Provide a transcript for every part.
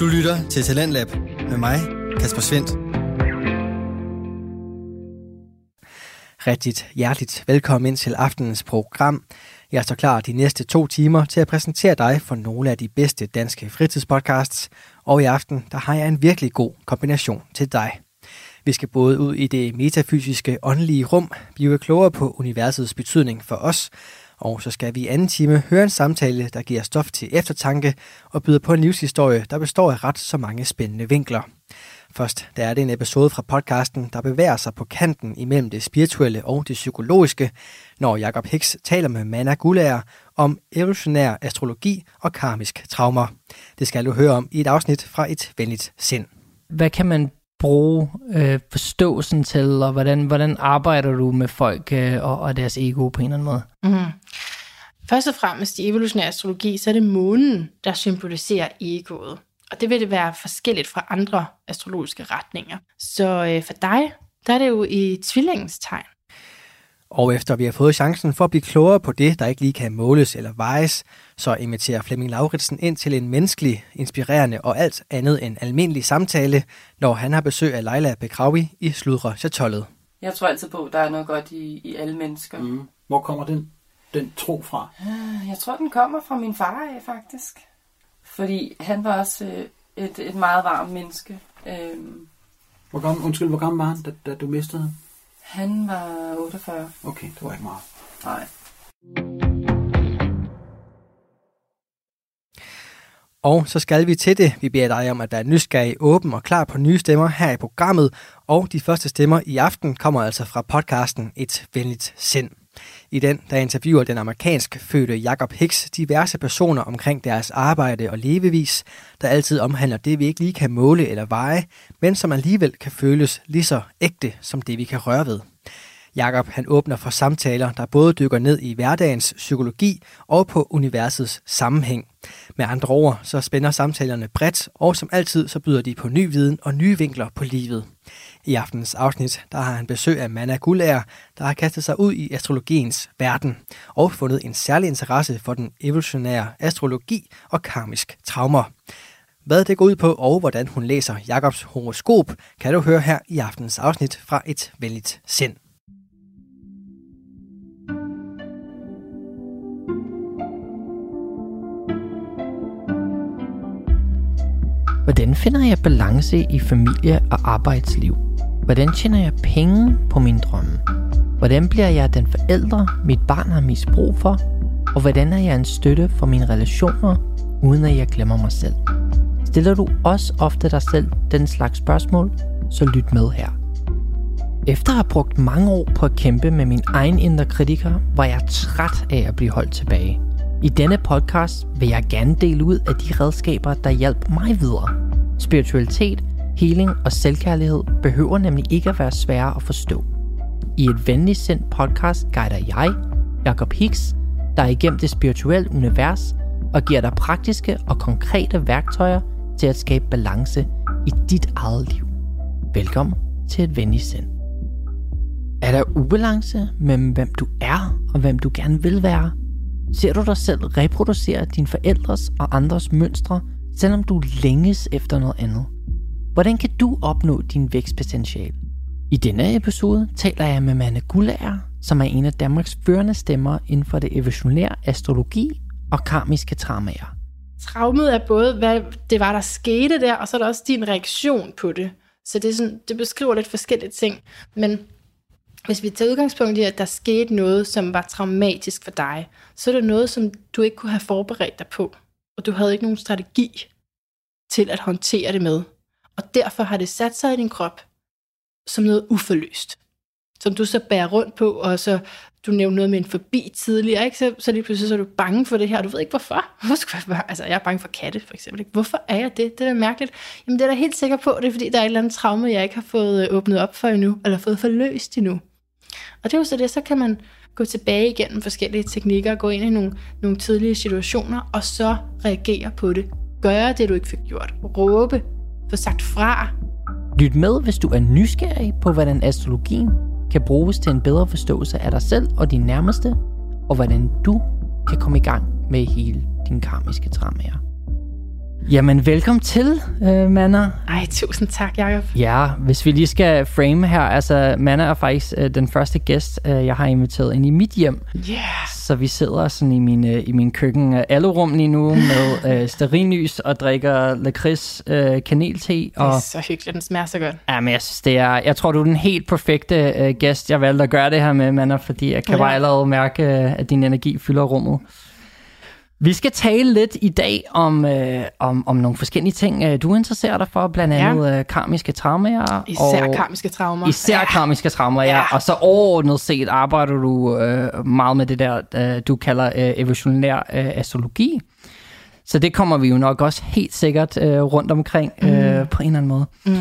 Du lytter til Talentlab med mig, Kasper Svendt. Rigtigt hjerteligt velkommen ind til aftenens program. Jeg står klar de næste to timer til at præsentere dig for nogle af de bedste danske fritidspodcasts, og i aften der har jeg en virkelig god kombination til dig. Vi skal både ud i det metafysiske åndelige rum, blive klogere på universets betydning for os, og så skal vi i anden time høre en samtale, der giver stof til eftertanke og byder på en livshistorie, der består af ret så mange spændende vinkler. Først der er det en episode fra podcasten, der bevæger sig på kanten imellem det spirituelle og det psykologiske, når Jakob Hicks taler med Manna Gulager om evolutionær astrologi og karmisk traumer. Det skal du høre om i et afsnit fra et venligt sind. Hvad kan man bruge øh, forståelsen til, og hvordan, hvordan arbejder du med folk øh, og, og deres ego på en eller anden måde? Mm. Først og fremmest i evolutionær astrologi, så er det månen, der symboliserer egoet. Og det vil det være forskelligt fra andre astrologiske retninger. Så øh, for dig, der er det jo i tvillingens tegn. Og efter vi har fået chancen for at blive klogere på det, der ikke lige kan måles eller vejes, så inviterer Flemming Lauritsen ind til en menneskelig, inspirerende og alt andet end almindelig samtale, når han har besøg af Leila Bekrawi i Sludre Chatollet. Jeg tror altid på, at der er noget godt i, i alle mennesker. Mm. Hvor kommer den, den tro fra? Øh, jeg tror, den kommer fra min far af, faktisk. Fordi han var også øh, et, et meget varmt menneske. Øhm, hvor gammel, undskyld, hvor gammel var han, da, da du mistede ham? Han var 48. Okay, det var ikke meget. Nej. Og så skal vi til det. Vi beder dig om at være nysgerrig, åben og klar på nye stemmer her i programmet. Og de første stemmer i aften kommer altså fra podcasten Et Venligt Sind. I den, der interviewer den amerikansk fødte Jacob Hicks diverse personer omkring deres arbejde og levevis, der altid omhandler det, vi ikke lige kan måle eller veje, men som alligevel kan føles lige så ægte som det, vi kan røre ved. Jakob han åbner for samtaler, der både dykker ned i hverdagens psykologi og på universets sammenhæng. Med andre ord, så spænder samtalerne bredt, og som altid, så byder de på ny viden og nye vinkler på livet. I aftens afsnit, der har han besøg af Manna Gulager, der har kastet sig ud i astrologiens verden og fundet en særlig interesse for den evolutionære astrologi og karmisk traumer. Hvad det går ud på, og hvordan hun læser Jakobs horoskop, kan du høre her i aftens afsnit fra Et Vældigt Sind. Hvordan finder jeg balance i familie og arbejdsliv? Hvordan tjener jeg penge på min drømme? Hvordan bliver jeg den forældre, mit barn har mest brug for? Og hvordan er jeg en støtte for mine relationer, uden at jeg glemmer mig selv? Stiller du også ofte dig selv den slags spørgsmål, så lyt med her. Efter at have brugt mange år på at kæmpe med min egen indre kritiker, var jeg træt af at blive holdt tilbage. I denne podcast vil jeg gerne dele ud af de redskaber, der hjalp mig videre. Spiritualitet, healing og selvkærlighed behøver nemlig ikke at være svære at forstå. I et venligt sendt podcast guider jeg, Jakob Hicks, dig igennem det spirituelle univers og giver dig praktiske og konkrete værktøjer til at skabe balance i dit eget liv. Velkommen til et venligt sind. Er der ubalance mellem hvem du er og hvem du gerne vil være? Ser du dig selv reproducere dine forældres og andres mønstre, selvom du længes efter noget andet? Hvordan kan du opnå din vækstpotentiale? I denne episode taler jeg med Manne Gullager, som er en af Danmarks førende stemmer inden for det evolutionære astrologi og karmiske traumer. Traumet er både, hvad det var, der skete der, og så er der også din reaktion på det. Så det, er sådan, det beskriver lidt forskellige ting. Men hvis vi tager udgangspunkt i, at der skete noget, som var traumatisk for dig, så er det noget, som du ikke kunne have forberedt dig på. Og du havde ikke nogen strategi til at håndtere det med. Og derfor har det sat sig i din krop som noget uforløst. Som du så bærer rundt på, og så du nævnte noget med en forbi tidligere, ikke? Så, så lige pludselig så er du bange for det her, og du ved ikke hvorfor. Hvorfor jeg? Altså, jeg er bange for katte, for eksempel. Ikke? Hvorfor er jeg det? Det er da mærkeligt. Jamen, det er da helt sikker på, det er fordi, der er et eller andet traume, jeg ikke har fået øh, åbnet op for endnu, eller fået forløst endnu. Og det er jo så det, så kan man gå tilbage igennem forskellige teknikker, gå ind i nogle, nogle tidlige situationer, og så reagere på det. Gøre det, du ikke fik gjort. Råbe. Få sagt fra. Lyt med, hvis du er nysgerrig på, hvordan astrologien kan bruges til en bedre forståelse af dig selv og din nærmeste, og hvordan du kan komme i gang med hele din karmiske traumer. Jamen, velkommen til, øh, Manna. Ej, tusind tak, Jacob. Ja, hvis vi lige skal frame her, altså Manna er faktisk øh, den første gæst, øh, jeg har inviteret ind i mit hjem. Yeah. Så vi sidder sådan i min, øh, i min køkken øh, lige nu med øh, sterinlys og drikker lakrids øh, kanelte. Det Og, er så hyggeligt, den smager så godt. ja, men jeg, synes, det er, jeg tror, du er den helt perfekte øh, gæst, jeg valgte at gøre det her med, Manna, fordi jeg kan Ja. bare allerede mærke, øh, at din energi fylder rummet. Vi skal tale lidt i dag om, øh, om, om nogle forskellige ting, øh, du interesserer dig for, blandt Ja. andet øh, karmiske traumer. Især og karmiske traumer. Især Ja. karmiske traumer, ja. Ja. Og så overordnet set arbejder du øh, meget med det der, øh, du kalder øh, evolutionær øh, astrologi. Så det kommer vi jo nok også helt sikkert øh, rundt omkring øh, på en eller anden måde. Mm.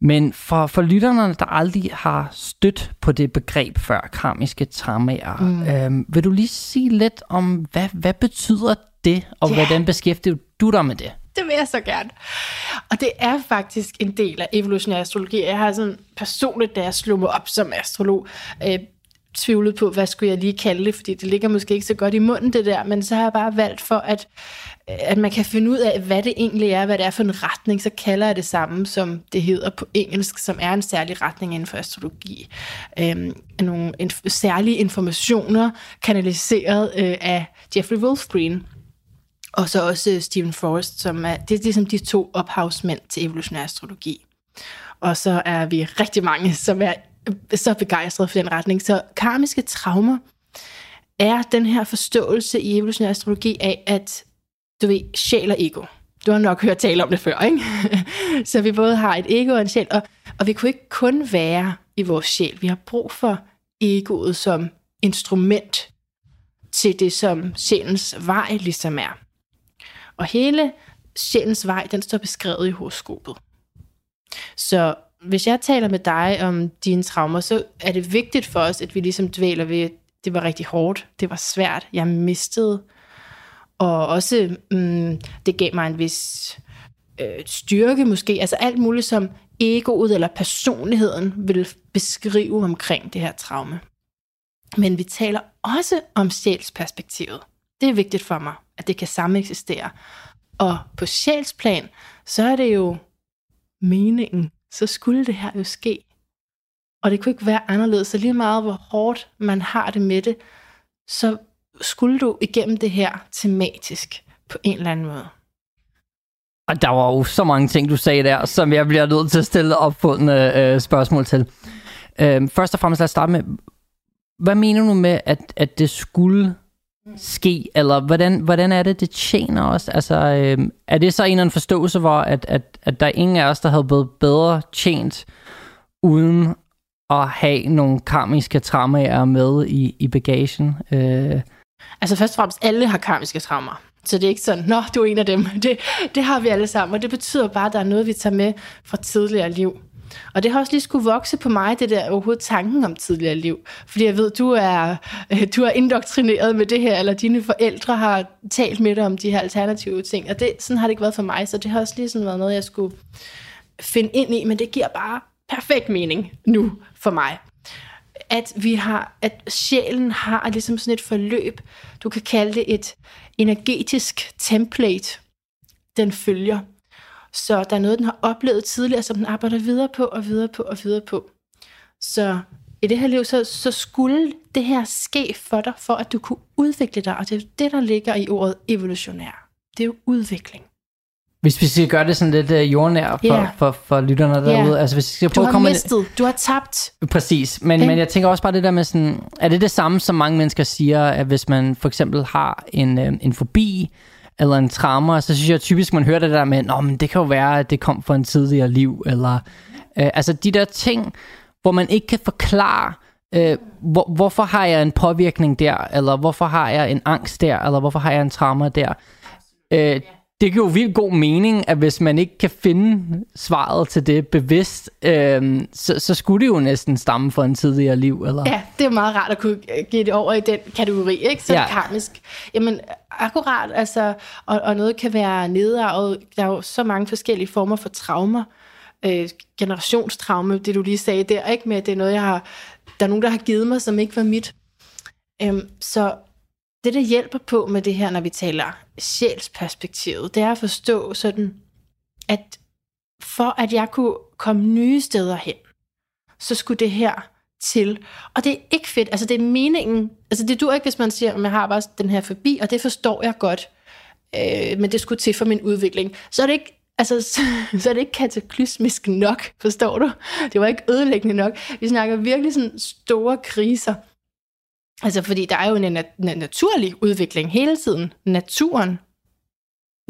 Men for, for lytterne, der aldrig har stødt på det begreb før, karmiske traumer, mm. øh, vil du lige sige lidt om, hvad, hvad betyder det, og Ja. hvordan beskæftiger du dig med det? Det vil jeg så gerne. Og det er faktisk en del af evolutionær astrologi. Jeg har sådan personligt, da jeg slog mig op som astrolog, øh, tvivlet på, hvad skulle jeg lige kalde det, fordi det ligger måske ikke så godt i munden, det der, men så har jeg bare valgt for, at, at man kan finde ud af, hvad det egentlig er, hvad det er for en retning, så kalder jeg det samme, som det hedder på engelsk, som er en særlig retning inden for astrologi. Øhm, nogle inf- særlige informationer, kanaliseret øh, af Jeffrey Wolfgreen, og så også øh, Stephen Forrest, som er, det er ligesom de to ophavsmænd til evolutionær astrologi. Og så er vi rigtig mange, som er så begejstret for den retning. Så karmiske traumer er den her forståelse i evolutionær astrologi af, at du ved, sjæl og ego. Du har nok hørt tale om det før, ikke? så vi både har et ego og en sjæl, og, og vi kunne ikke kun være i vores sjæl. Vi har brug for egoet som instrument til det, som sjælens vej ligesom er. Og hele sjælens vej, den står beskrevet i horoskopet. Så hvis jeg taler med dig om dine traumer, så er det vigtigt for os, at vi ligesom dvæler ved, at det var rigtig hårdt, det var svært, jeg mistede. Og også, mm, det gav mig en vis øh, styrke måske, altså alt muligt, som egoet eller personligheden vil beskrive omkring det her traume. Men vi taler også om sjælsperspektivet. Det er vigtigt for mig, at det kan sameksistere. Og på sjælsplan, så er det jo meningen, så skulle det her jo ske. Og det kunne ikke være anderledes. Så lige meget hvor hårdt man har det med det, så skulle du igennem det her tematisk på en eller anden måde. Og der var jo så mange ting, du sagde der, som jeg bliver nødt til at stille opfundne øh, spørgsmål til. Øh, først og fremmest lad os starte med, hvad mener du med, at, at det skulle ske, eller hvordan, hvordan er det, det tjener os? Altså, øh, er det så en eller anden forståelse, hvor at, at, at der er ingen af os, der havde blevet bedre tjent, uden at have nogle karmiske traumer med i, i bagagen? Øh, Altså først og fremmest, alle har karmiske traumer. Så det er ikke sådan, nå, du er en af dem. Det, det har vi alle sammen, og det betyder bare, at der er noget, vi tager med fra tidligere liv. Og det har også lige skulle vokse på mig, det der overhovedet tanken om tidligere liv. Fordi jeg ved, du er, øh, du er indoktrineret med det her, eller dine forældre har talt med dig om de her alternative ting. Og det, sådan har det ikke været for mig, så det har også lige sådan været noget, jeg skulle finde ind i, men det giver bare perfekt mening nu for mig at vi har, at sjælen har ligesom sådan et forløb, du kan kalde det et energetisk template, den følger. Så der er noget, den har oplevet tidligere, som den arbejder videre på og videre på og videre på. Så i det her liv, så, så skulle det her ske for dig, for at du kunne udvikle dig, og det er det, der ligger i ordet evolutionær. Det er jo udvikling. hvis vi skal gøre det sådan lidt øh, jordnær for, yeah. for, for lytterne derude, Ja. altså hvis vi skal Du prøve at har komme mistet, du har tabt. Præcis, men, Ikke? men jeg tænker også bare det der med sådan, er det det samme, som mange mennesker siger, at hvis man for eksempel har en, øh, en fobi, eller en trauma, så synes jeg typisk, man hører det der med, Nå, men det kan jo være, at det kom fra en tidligere liv, eller øh, altså de der ting, hvor man ikke kan forklare, øh, hvor, hvorfor har jeg en påvirkning der, eller hvorfor har jeg en angst der, eller hvorfor har jeg en trauma der. Øh, det giver jo vildt god mening, at hvis man ikke kan finde svaret til det bevidst, øh, så, så skulle det jo næsten stamme fra en tidligere liv, eller? Ja, det er meget rart at kunne give det over i den kategori, ikke? Så Ja. karmisk. Jamen, akkurat, altså, og, og noget kan være nedarvet. Der er jo så mange forskellige former for traumer. Øh, generationstraume, det du lige sagde der, ikke? Med, at det er noget, jeg har... Der er nogen, der har givet mig, som ikke var mit. Øhm, så det, der hjælper på med det her, når vi taler sjælsperspektivet, det er at forstå sådan, at for at jeg kunne komme nye steder hen, så skulle det her til. Og det er ikke fedt. Altså, det er meningen. Altså, det dur ikke, hvis man siger, at jeg har bare den her forbi, og det forstår jeg godt. Øh, men det skulle til for min udvikling. Så er det ikke Altså, så, så er det ikke kataklysmisk nok, forstår du? Det var ikke ødelæggende nok. Vi snakker virkelig sådan store kriser. Altså, fordi der er jo en nat- naturlig udvikling hele tiden. Naturen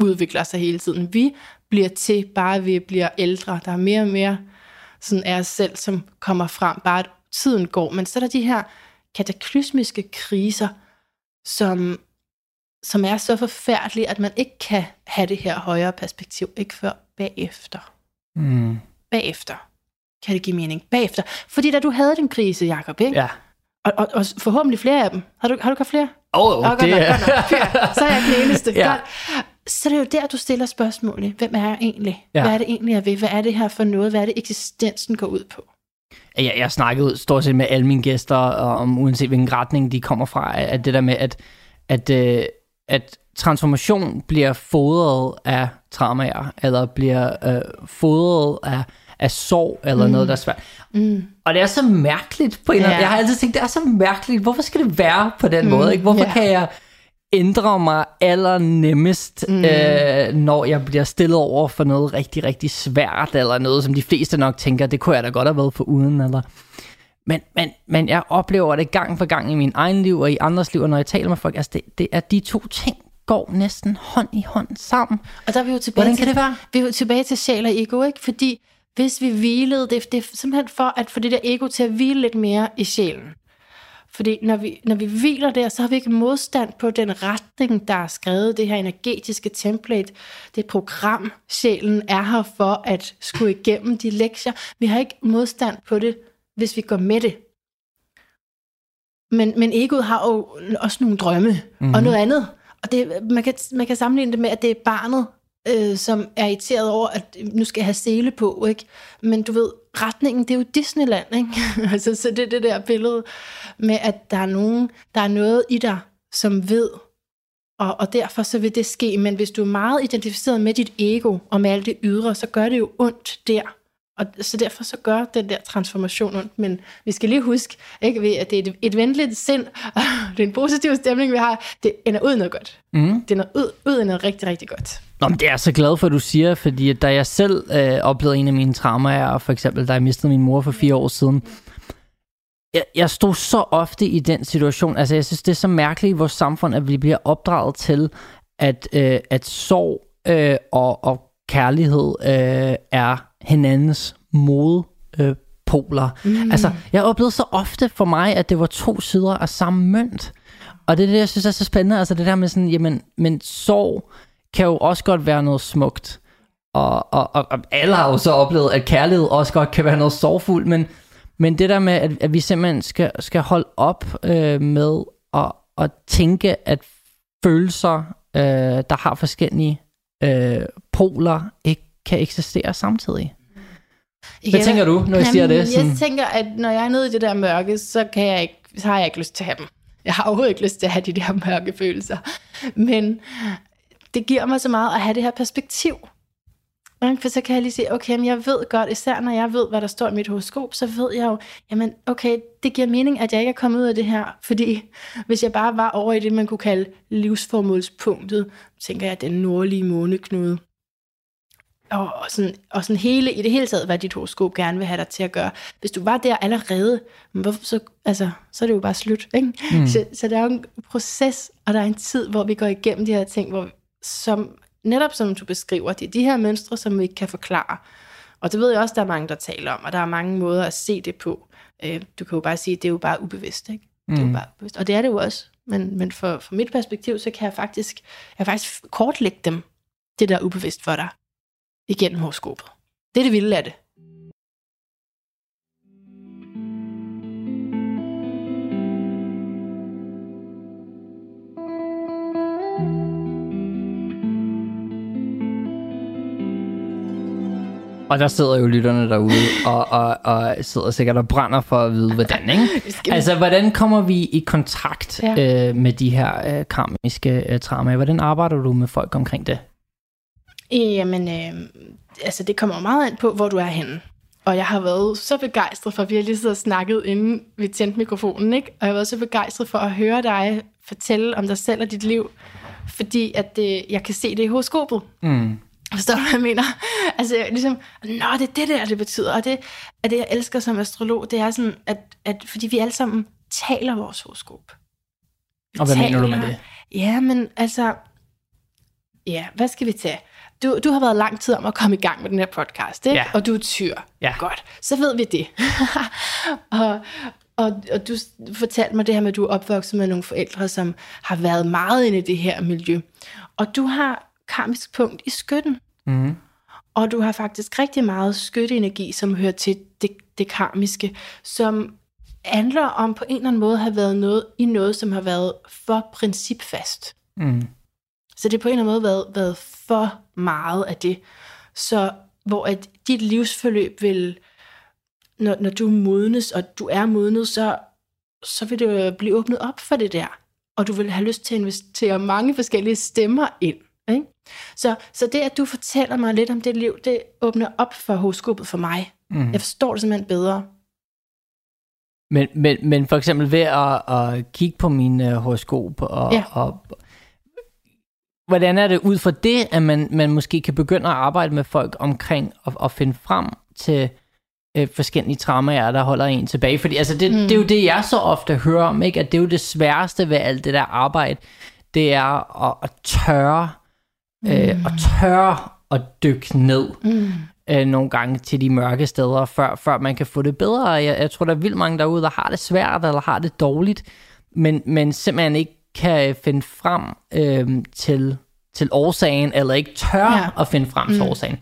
udvikler sig hele tiden. Vi bliver til, bare vi bliver ældre. Der er mere og mere sådan af os selv, som kommer frem, bare at tiden går. Men så er der de her kataklysmiske kriser, som, som er så forfærdelige, at man ikke kan have det her højere perspektiv, ikke før bagefter. Mm. Bagefter kan det give mening. Bagefter. Fordi da du havde den krise, Jacob, ikke? Ja. Og, og, og forhåbentlig flere af dem. Har du, har du haft flere? Åh, oh, Åh, godt det nok, er... godt nok. Fyr. Så er jeg den eneste. Ja. Godt. Så det er jo der, du stiller spørgsmålet. Hvem er jeg egentlig? Ja. Hvad er det egentlig, jeg vil? Hvad er det her for noget? Hvad er det, eksistensen går ud på? Jeg, jeg snakkede stort set med alle mine gæster om, uanset hvilken retning de kommer fra, at det der med, at, at, øh, at transformation bliver fodret af traumer, eller bliver øh, fodret af, af sorg, eller mm. noget, der er svært. Mm. Og det er så mærkeligt på en ja. Ja. Jeg har altid tænkt, det er så mærkeligt. Hvorfor skal det være på den mm. måde? Ikke? Hvorfor ja. kan jeg ændre mig allernemmest, mm. øh, når jeg bliver stillet over for noget rigtig, rigtig svært, eller noget, som de fleste nok tænker, det kunne jeg da godt have været for uden, eller... Men, men, men jeg oplever det gang for gang i min egen liv og i andres liv, og når jeg taler med folk, altså det, det er de to ting går næsten hånd i hånd sammen. Og der er vi jo tilbage Hvordan til, kan det være? Vi er jo tilbage til sjæl og ego, ikke? Fordi hvis vi hvilede, det, det er simpelthen for at få det der ego til at hvile lidt mere i sjælen. Fordi når vi, når vi hviler der, så har vi ikke modstand på den retning, der er skrevet, det her energetiske template, det program, sjælen er her for at skulle igennem de lektier. Vi har ikke modstand på det, hvis vi går med det. Men, men egoet har jo også nogle drømme mm-hmm. og noget andet. Og det, man, kan, man kan sammenligne det med, at det er barnet, øh, som er irriteret over, at øh, nu skal jeg have sele på, ikke? Men du ved, retningen, det er jo Disneyland, ikke? altså, så det er det der billede med, at der er nogen, der er noget i dig, som ved, og, og derfor så vil det ske. Men hvis du er meget identificeret med dit ego og med alt det ydre, så gør det jo ondt der. Og så derfor så gør den der transformation ondt. Men vi skal lige huske, ikke, ved, at det er et, et venligt sind, og det er en positiv stemning, vi har. Det ender ud noget godt. Mm. Det ender ud, ud noget rigtig, rigtig godt. Nå, men det er jeg så glad for, at du siger, fordi da jeg selv øh, oplevede en af mine traumer, for eksempel da jeg mistede min mor for fire år siden, jeg, jeg stod så ofte i den situation. Altså, jeg synes, det er så mærkeligt i vores samfund, at vi bliver opdraget til, at, øh, at sorg øh, og, og kærlighed øh, er hinandens modpoler. Øh, poler. mm. Altså, jeg oplevede så ofte for mig, at det var to sider af samme mønt. Og det er det, jeg synes er så spændende. Altså det der med sådan, jamen, men sorg kan jo også godt være noget smukt. Og, og, og, og alle har jo så oplevet, at kærlighed også godt kan være noget sorgfuldt, men, men det der med, at, at vi simpelthen skal, skal holde op øh, med at, at tænke, at følelser, øh, der har forskellige øh, poler, ikke kan eksistere samtidig. Hvad tænker du, når jeg siger det? Jeg tænker, at når jeg er nede i det der mørke, så, kan jeg ikke, så har jeg ikke lyst til at have dem. Jeg har overhovedet ikke lyst til at have de der mørke følelser. Men det giver mig så meget at have det her perspektiv. For så kan jeg lige sige, okay, men jeg ved godt, især når jeg ved, hvad der står i mit horoskop, så ved jeg jo, jamen okay, det giver mening, at jeg ikke er kommet ud af det her, fordi hvis jeg bare var over i det, man kunne kalde livsformålspunktet, tænker jeg, den nordlige måneknude, og, og, sådan, og sådan hele, i det hele taget, hvad dit horoskop gerne vil have dig til at gøre. Hvis du var der allerede, hvorfor, så, altså, så er det jo bare slut. Ikke? Mm. Så, så der er jo en proces, og der er en tid, hvor vi går igennem de her ting, hvor, som, netop som du beskriver, det er de her mønstre, som vi ikke kan forklare. Og det ved jeg også, der er mange, der taler om, og der er mange måder at se det på. Øh, du kan jo bare sige, at det er jo bare ubevidst. Ikke? Mm. Det er jo bare ubevidst. Og det er det jo også. Men, men for, for mit perspektiv, så kan jeg faktisk, jeg faktisk kortlægge dem, det der er ubevidst for dig igennem horoskopet. Det er det vilde af det. Og der sidder jo lytterne derude og, og, og sidder sikkert og brænder for at vide, hvordan. Ikke? Altså, hvordan kommer vi i kontakt ja. øh, med de her øh, karmiske øh, traumer? Hvordan arbejder du med folk omkring det? Jamen, øh, altså det kommer meget an på, hvor du er henne. Og jeg har været så begejstret for, at vi har lige siddet og snakket, inden vi tændte mikrofonen, ikke? Og jeg har været så begejstret for at høre dig fortælle om dig selv og dit liv, fordi at det, jeg kan se det i horoskopet. Mm. Forstår du, hvad jeg mener? Altså, ligesom, nå, det er det der, det betyder. Og det er det, jeg elsker som astrolog, det er sådan, at, at fordi vi alle sammen taler vores horoskop. Vi Og hvad mener du med taler- det? Ja, men altså... Ja, hvad skal vi tage? Du, du har været lang tid om at komme i gang med den her podcast, ikke? Ja. Og du er tyr. Ja. Godt, så ved vi det. og, og, og du fortalte mig det her med, at du er opvokset med nogle forældre, som har været meget inde i det her miljø. Og du har karmisk punkt i skytten. Mm. Og du har faktisk rigtig meget skytteenergi, som hører til det, det karmiske, som handler om på en eller anden måde at have været noget i noget, som har været for principfast. Mm. Så det har på en eller anden måde været, været for meget af det. Så hvor at dit livsforløb vil, når, når du modnes, og du er modnet, så, så vil det jo blive åbnet op for det der. Og du vil have lyst til at investere mange forskellige stemmer ind. Ikke? Så, så det, at du fortæller mig lidt om det liv, det åbner op for horoskopet for mig. Mm. Jeg forstår det simpelthen bedre. Men, men, men for eksempel ved at, at kigge på min uh, horoskop, og, Ja. og hvordan er det ud fra det, at man, man måske kan begynde at arbejde med folk omkring og, og finde frem til øh, forskellige traumer, der holder en tilbage? Fordi altså, det, mm. det er jo det, jeg så ofte hører om, ikke? at det er jo det sværeste ved alt det der arbejde, det er at, at tørre, mm. øh, at tørre at dykke ned Mm. øh, nogle gange til de mørke steder, før, før man kan få det bedre. Jeg, jeg tror, der er vildt mange derude, der har det svært, eller har det dårligt, men, men simpelthen ikke kan finde frem øh, til, til årsagen, eller ikke tør Ja. at finde frem til Mm. årsagen.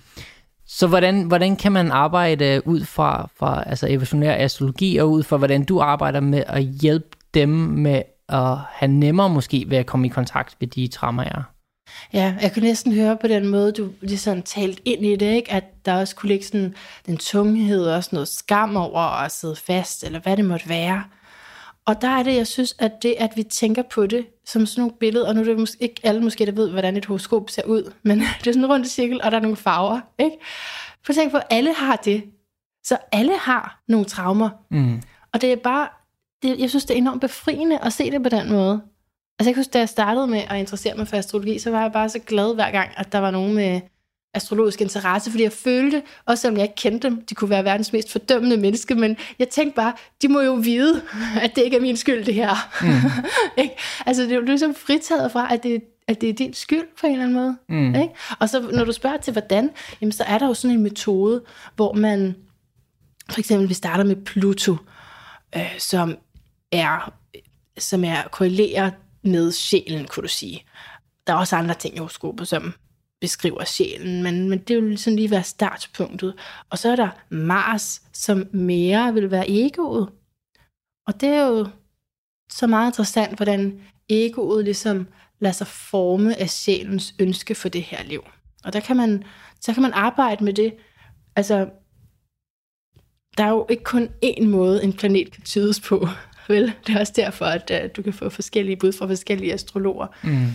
Så hvordan, hvordan kan man arbejde ud fra, fra altså evolutionær astrologi, og ud fra, hvordan du arbejder med at hjælpe dem med at have nemmere måske ved at komme i kontakt med de traumer? Ja, jeg kunne næsten høre på den måde, du ligesom talt ind i det, ikke? at der også kunne ligge sådan den tunghed og også noget skam over at sidde fast, eller hvad det måtte være. Og der er det, jeg synes, at det, at vi tænker på det som sådan nogle billeder, og nu er det måske ikke alle måske, der ved, hvordan et horoskop ser ud, men det er sådan en rund cirkel, og der er nogle farver. Ikke? At tænke på, at alle har det. Så alle har nogle traumer. Mm. Og det er bare, det, jeg synes, det er enormt befriende at se det på den måde. Altså jeg kan huske, da jeg startede med at interessere mig for astrologi, så var jeg bare så glad hver gang, at der var nogen med astrologisk interesse, fordi jeg følte, også selvom jeg ikke kendte dem, de kunne være verdens mest fordømmende menneske, men jeg tænkte bare, de må jo vide, at det ikke er min skyld, det her. Mm. ikke? Altså det er jo ligesom fritaget fra, at det, at det er din skyld på en eller anden måde. Mm. Ikke? Og så når du spørger til hvordan, jamen, så er der jo sådan en metode, hvor man for eksempel vi starter med Pluto, øh, som er som er korrelerer med sjælen, kunne du sige. Der er også andre ting i horoskopet, som beskriver sjælen, men, men det vil ligesom lige være startpunktet. Og så er der Mars, som mere vil være egoet. Og det er jo så meget interessant, hvordan egoet ligesom lader sig forme af sjælens ønske for det her liv. Og der kan man, så kan man arbejde med det. Altså, der er jo ikke kun én måde, en planet kan tydes på. Vel? Det er også derfor, at uh, du kan få forskellige bud fra forskellige astrologer. Mm.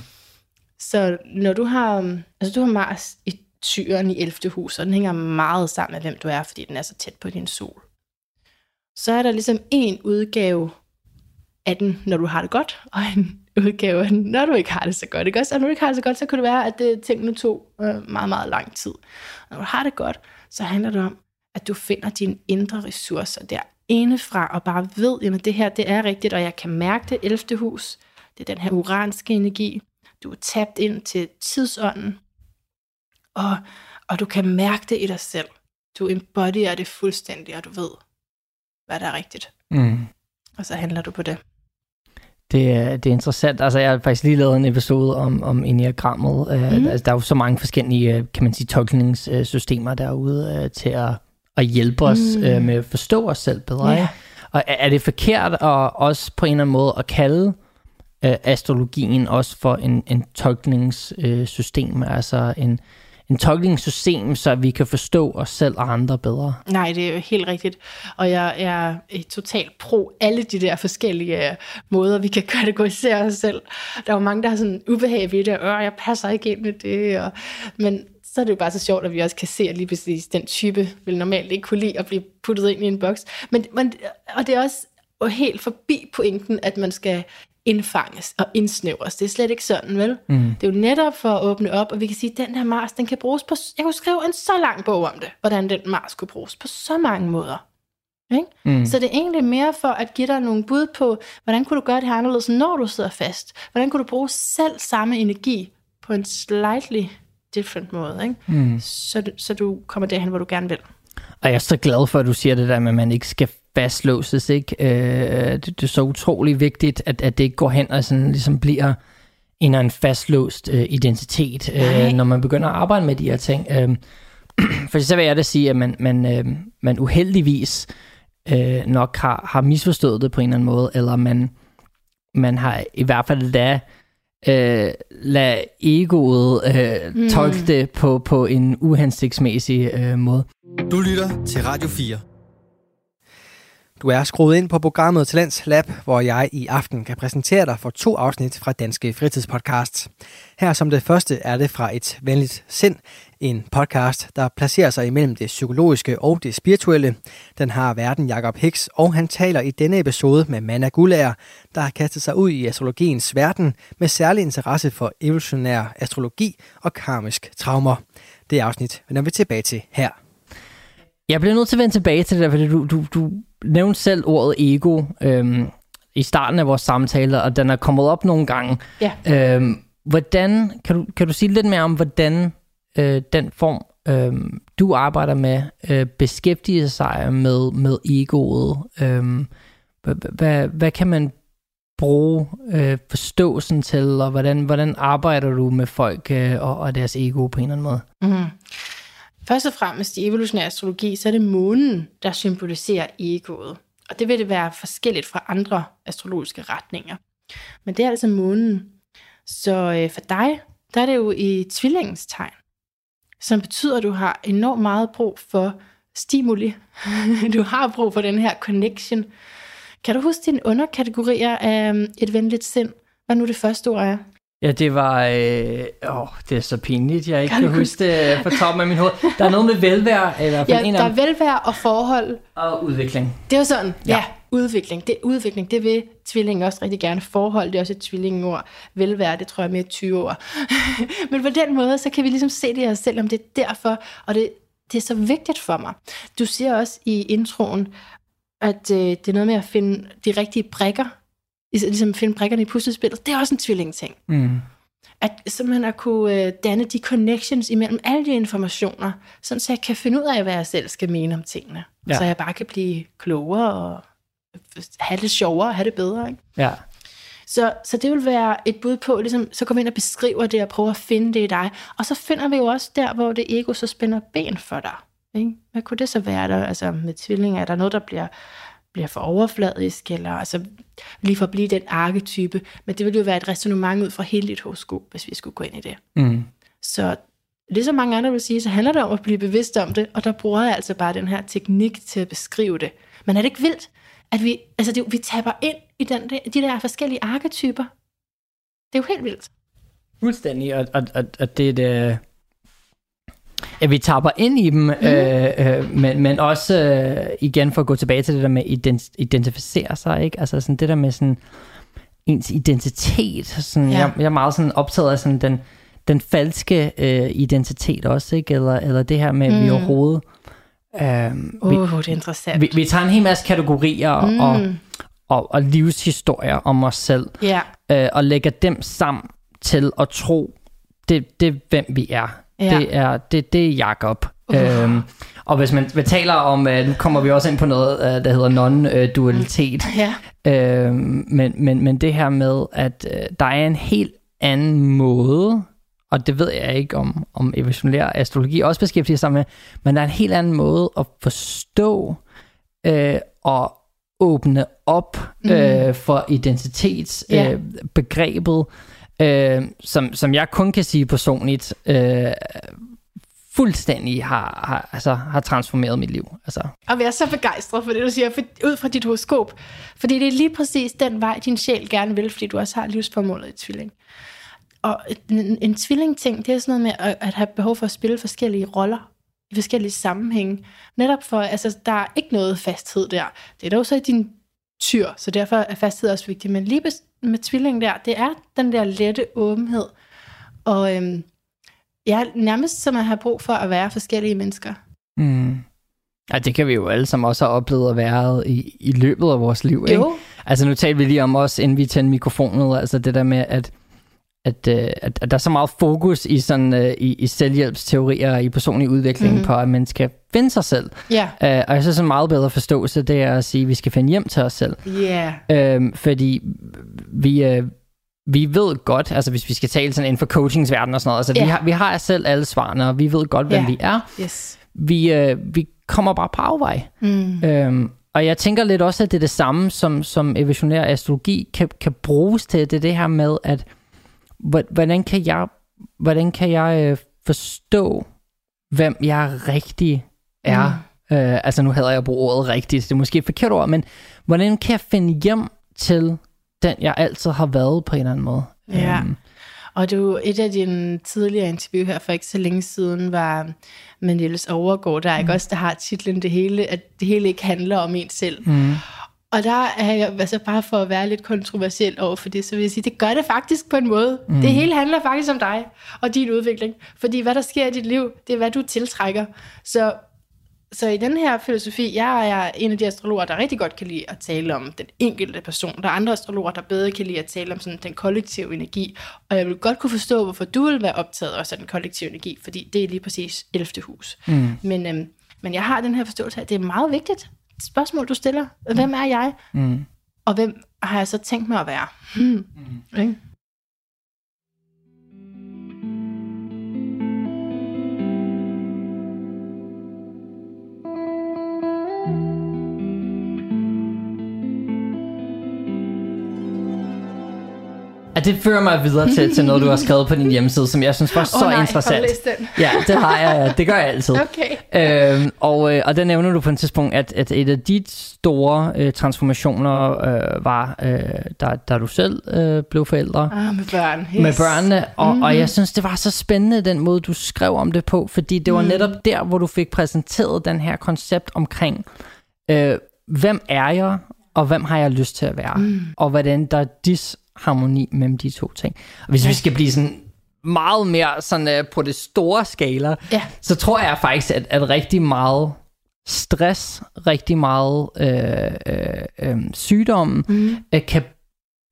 Så når du har, øhm, altså du har Mars i tyren i 11. hus, og den hænger meget sammen med, hvem du er, fordi den er så tæt på din sol. Så er der ligesom en udgave af den, når du har det godt, og en udgave af den, når du ikke har det så godt. Ikke? Også, og når du ikke har det så godt, så kan det være, at det, tingene tog øh, meget, meget lang tid. Og når du har det godt, så handler det om, at du finder dine indre ressourcer der indefra, og bare ved, at det her, det er rigtigt, og jeg kan mærke det 11. hus. Det er den her uranske energi. Du er tabt ind til tidsånden, og, og du kan mærke det i dig selv. Du embodyer det fuldstændig, og du ved, hvad der er rigtigt. Mm. Og så handler du på det. Det, er- det er interessant. Altså, jeg har faktisk lige lavet en episode om, om enneagrammet. Uh, Mhm. altså, der er jo så mange forskellige, øh, kan man sige, tolkningssystemer derude uh, til at, at hjælpe os Mm. med at forstå os selv bedre. Ikke? Og er, er det forkert at også på en eller anden måde at kalde øh, astrologien også for en, en tolkningssystem, øh, altså en, en tolkningssystem, så vi kan forstå os selv og andre bedre. Nej, det er jo helt rigtigt. Og jeg er totalt pro alle de der forskellige øh, måder, vi kan kategorisere os selv. Der er jo mange, der har sådan ubehag ved det, og jeg passer ikke ind med det. Og, men så er det jo bare så sjovt, at vi også kan se, at lige præcis den type vil normalt ikke kunne lide at blive puttet ind i en boks. Men, men, og det er også helt forbi pointen, at man skal indfanges og indsnævres. Det er slet ikke sådan, vel? Mm. Det er jo netop for at åbne op, og vi kan sige, at den her Mars, den kan bruges på... Jeg kunne skrive en så lang bog om det, hvordan den Mars kunne bruges på så mange måder. Ikke? Mm. Så det er egentlig mere for at give dig nogle bud på, hvordan kunne du gøre det her anderledes, når du sidder fast? Hvordan kunne du bruge selv samme energi på en slightly different måde, ikke? Mm. Så, så du kommer derhen, hvor du gerne vil. Og jeg er så glad for, at du siger det der med, at man ikke skal fastlåses. Ikke? Øh, det, det er så utrolig vigtigt, at, at det ikke går hen og sådan, ligesom bliver en en fastlåst øh, identitet, øh, når man begynder at arbejde med de her ting. Øh, for så vil jeg da sige, at man, man, øh, man uheldigvis øh, nok har, har misforstået det på en eller anden måde, eller man, man har i hvert fald da øh, lade egoet øh, mm. tolke det på, på en uhensigtsmæssig øh, måde. Du lytter til Radio 4. Du er skruet ind på programmet Talents Lab, hvor jeg i aften kan præsentere dig for to afsnit fra Danske Fritidspodcast. Her som det første er det fra Et Venligt Sind, en podcast, der placerer sig imellem det psykologiske og det spirituelle. Den har verden Jakob Hicks, og han taler i denne episode med Manna Gullager, der har kastet sig ud i astrologiens verden med særlig interesse for evolutionær astrologi og karmisk traumer. Det afsnit vender vi tilbage til her. Jeg bliver nødt til at vende tilbage til det der, fordi du, du, du nævnte selv ordet ego øhm, i starten af vores samtale, og den er kommet op nogle gange. Ja. Øhm, hvordan, kan du, kan du sige lidt mere om, hvordan øh, den form, øh, du arbejder med, øh, beskæftiger sig med, med egoet? Øh, hvad, hvad kan man bruge øh, forståelsen til, og hvordan, hvordan arbejder du med folk øh, og, og deres ego på en eller anden måde? Mm. Først og fremmest i evolutionær astrologi, så er det månen, der symboliserer egoet. Og det vil det være forskelligt fra andre astrologiske retninger. Men det er altså månen. Så øh, for dig, der er det jo i tvillingens tegn, som betyder, at du har enormt meget brug for stimuli. du har brug for den her connection. Kan du huske dine underkategorier af øhm, et venligt sind? Hvad nu det første ord er? Ja, det var... Øh, åh, det er så pinligt, jeg ikke kan, kan huske det på toppen af min hoved. Der er noget med velvære. Eller ja, en der er velvære og forhold. Og udvikling. Det er sådan, ja. ja, udvikling. Det, udvikling, det vil tvillingen også rigtig gerne. Forhold, det er også et tvillingord. Velvære, det tror jeg er mere 20 år. Men på den måde, så kan vi ligesom se det her selv, om det er derfor, og det, det er så vigtigt for mig. Du siger også i introen, at øh, det er noget med at finde de rigtige brækker ligesom finde brækkerne i puslespillet, det er også en tvilling-ting. Mm. At simpelthen at kunne øh, danne de connections imellem alle de informationer, sådan så jeg kan finde ud af, hvad jeg selv skal mene om tingene. Ja. Så jeg bare kan blive klogere og have det sjovere, have det bedre. Ikke? Ja. Så, så det vil være et bud på, ligesom, så kommer vi ind og beskriver det og prøver at finde det i dig. Og så finder vi jo også der, hvor det ego så spænder ben for dig. Ikke? Hvad kunne det så være der? Altså med tvillinger, er der noget, der bliver bliver for overfladisk, eller altså lige for at blive den arketype. Men det ville jo være et resonemang ud fra hele dit horoskop, hvis vi skulle gå ind i det. Mm. Så det som mange andre vil sige, så handler det om at blive bevidst om det, og der bruger jeg altså bare den her teknik til at beskrive det. Men er det ikke vildt, at vi, altså det, vi taber ind i den, de der forskellige arketyper? Det er jo helt vildt. Fuldstændig, og, og, og, og det er det, at vi tapper ind i dem, mm. øh, øh, men, men også øh, igen for at gå tilbage til det der med ident- identificere sig, ikke? Altså sådan det der med sådan ens identitet. Sådan, ja. jeg, jeg er meget sådan optaget af sådan den, den falske øh, identitet også, ikke? Eller, eller det her med, at mm. vi overhovedet... Øh, uh, vi, det er interessant. Vi, vi tager en hel masse kategorier mm. og, og, og livshistorier om os selv, ja. øh, og lægger dem sammen til at tro, det, det er, hvem vi er. Ja. Det er det, det er Jakob. Uh. Øhm, og hvis man taler om, uh, nu kommer vi også ind på noget, uh, der hedder non-dualitet. Ja. Øhm, men, men, men det her med, at uh, der er en helt anden måde, og det ved jeg ikke om, om evolutionær astrologi også beskæftiger sig med, men der er en helt anden måde at forstå uh, og åbne op mm. uh, for identitetsbegrebet. Uh, øh, som, som jeg kun kan sige personligt, øh, fuldstændig har, har, altså, har transformeret mit liv. Altså, Og jeg er så begejstret for det, du siger, for, ud fra dit horoskop. Fordi det er lige præcis den vej, din sjæl gerne vil, fordi du også har livsformålet i tvilling. Og en, en tvilling-ting, det er sådan noget med at, at have behov for at spille forskellige roller i forskellige sammenhænge. Netop for, altså, der er ikke noget fasthed der. Det er dog så i din tyr, så derfor er fasthed også vigtig. Men lige med tvilling der, det er den der lette åbenhed. Og øhm, ja, nærmest som at have brug for at være forskellige mennesker. mm. Ja, det kan vi jo alle sammen også have oplevet at være i, i løbet af vores liv. Ikke? Jo, Altså nu talte vi lige om også, inden vi tændte mikrofonet, altså det der med, at, at, øh, at, at der er så meget fokus i, sådan, øh, i, i selvhjælpsteorier og i personlig udvikling mm. på, at man skal finde sig selv. ja. Uh, og jeg synes, en meget bedre forståelse, det er at sige, at vi skal finde hjem til os selv. Yeah. Uh, fordi vi, uh, vi ved godt, altså hvis vi skal tale sådan inden for coachingsverdenen og sådan noget, altså Ja. vi, har, vi har selv alle svarene, og vi ved godt, hvem Ja. vi er. Yes. Vi, uh, vi kommer bare på afvej. Mm. Øhm, og jeg tænker lidt også, at det er det samme, som, som evolutionær astrologi kan, kan bruges til. Det er det her med, at hvordan kan jeg, hvordan kan jeg øh, forstå, hvem jeg rigtig er? Mm. Øh, altså nu hedder jeg at bruge ordet rigtigt, det er måske et forkert ord, men hvordan kan jeg finde hjem til den, jeg altid har været på en eller anden måde? Ja. Øhm, Og du, et af dine tidligere interview her for ikke så længe siden var med Niels Overgaard, der er ikke også, der har titlen det hele, at det hele ikke handler om en selv. mm, Og der er jeg, altså bare for at være lidt kontroversiel over for det, så vil jeg sige, det gør det faktisk på en måde. Mm. Det hele handler faktisk om dig og din udvikling. Fordi hvad der sker i dit liv, det er hvad du tiltrækker. Så, så i den her filosofi, jeg er en af de astrologer, der rigtig godt kan lide at tale om den enkelte person. Der er andre astrologer, der bedre kan lide at tale om sådan den kollektive energi. Og jeg vil godt kunne forstå, hvorfor du vil være optaget også af den kollektive energi, fordi det er lige præcis 11. hus. Mm. Men, øhm, men jeg har den her forståelse af, at det er meget vigtigt spørgsmål, du stiller. Hvem er jeg? mm. Og hvem har jeg så tænkt mig at være? Hmm. Mm. Ikke? At det fører mig videre til, til noget, du har skrevet på din hjemmeside, som jeg synes var så Åh nej, interessant. har læst den? Ja, det har jeg. Ja. Det gør jeg altid. Okay. Øhm, og, øh, og der nævner du på et tidspunkt, at, at et af de store øh, transformationer øh, var, øh, da, da du selv øh, blev forældre Ah, med børn. Yes. med børnene. Og. Mhm. og jeg synes, det var så spændende, den måde, du skrev om det på, fordi det var Mhm. netop der, hvor du fik præsenteret den her koncept omkring, øh, hvem er jeg, og hvem har jeg lyst til at være, mm. og hvordan der er disharmoni mellem de to ting. Og hvis ja. vi skal blive sådan meget mere sådan, øh, på det store skala, Ja. så tror jeg faktisk, at, at rigtig meget stress, rigtig meget øh, øh, øh, sygdom, mm. øh, kan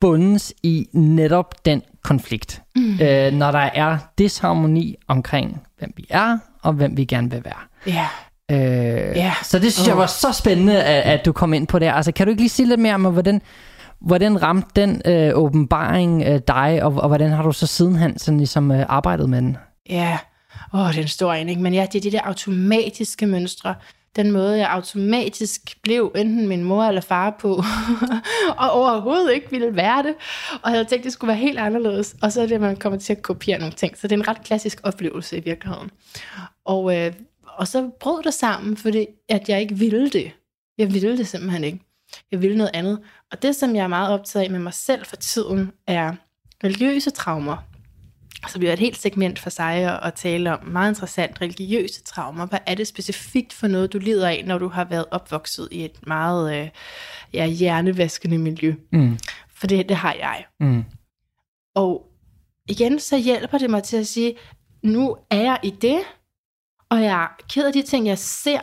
bundes i netop den konflikt. Mm. Øh, når der er disharmoni omkring, hvem vi er, og hvem vi gerne vil være. Ja. Øh, Ja. Så det synes oh. jeg var så spændende, at, at du kom ind på det. Altså, kan du ikke lige sige lidt mere om, hvordan, hvordan ramte den øh, åbenbaring øh, dig, og, og hvordan har du så sidenhen sådan ligesom, øh, arbejdet med den? Ja. Åh, det er en stor en, ikke? Men ja, det er de der automatiske mønstre. Den måde, jeg automatisk blev enten min mor eller far på, og overhovedet ikke ville være det. Og havde tænkt, det skulle være helt anderledes. Og så er det, at man kommer til at kopiere nogle ting. Så det er en ret klassisk oplevelse i virkeligheden. Og, øh, og så brød det sammen, fordi at jeg ikke ville det. Jeg ville det simpelthen ikke. Jeg ville noget andet. Og det, som jeg er meget optaget af med mig selv for tiden, er religiøse traumer. Så bliver et helt segment for sig at, at tale om. Meget interessant. Religiøse traumer. Hvad er det specifikt for noget, du lider af, når du har været opvokset i et meget øh, ja, hjernevaskende miljø? Mm. For det, det har jeg. Mm. Og igen, så hjælper det mig til at sige, nu er jeg i det, og jeg er ked af de ting, jeg ser,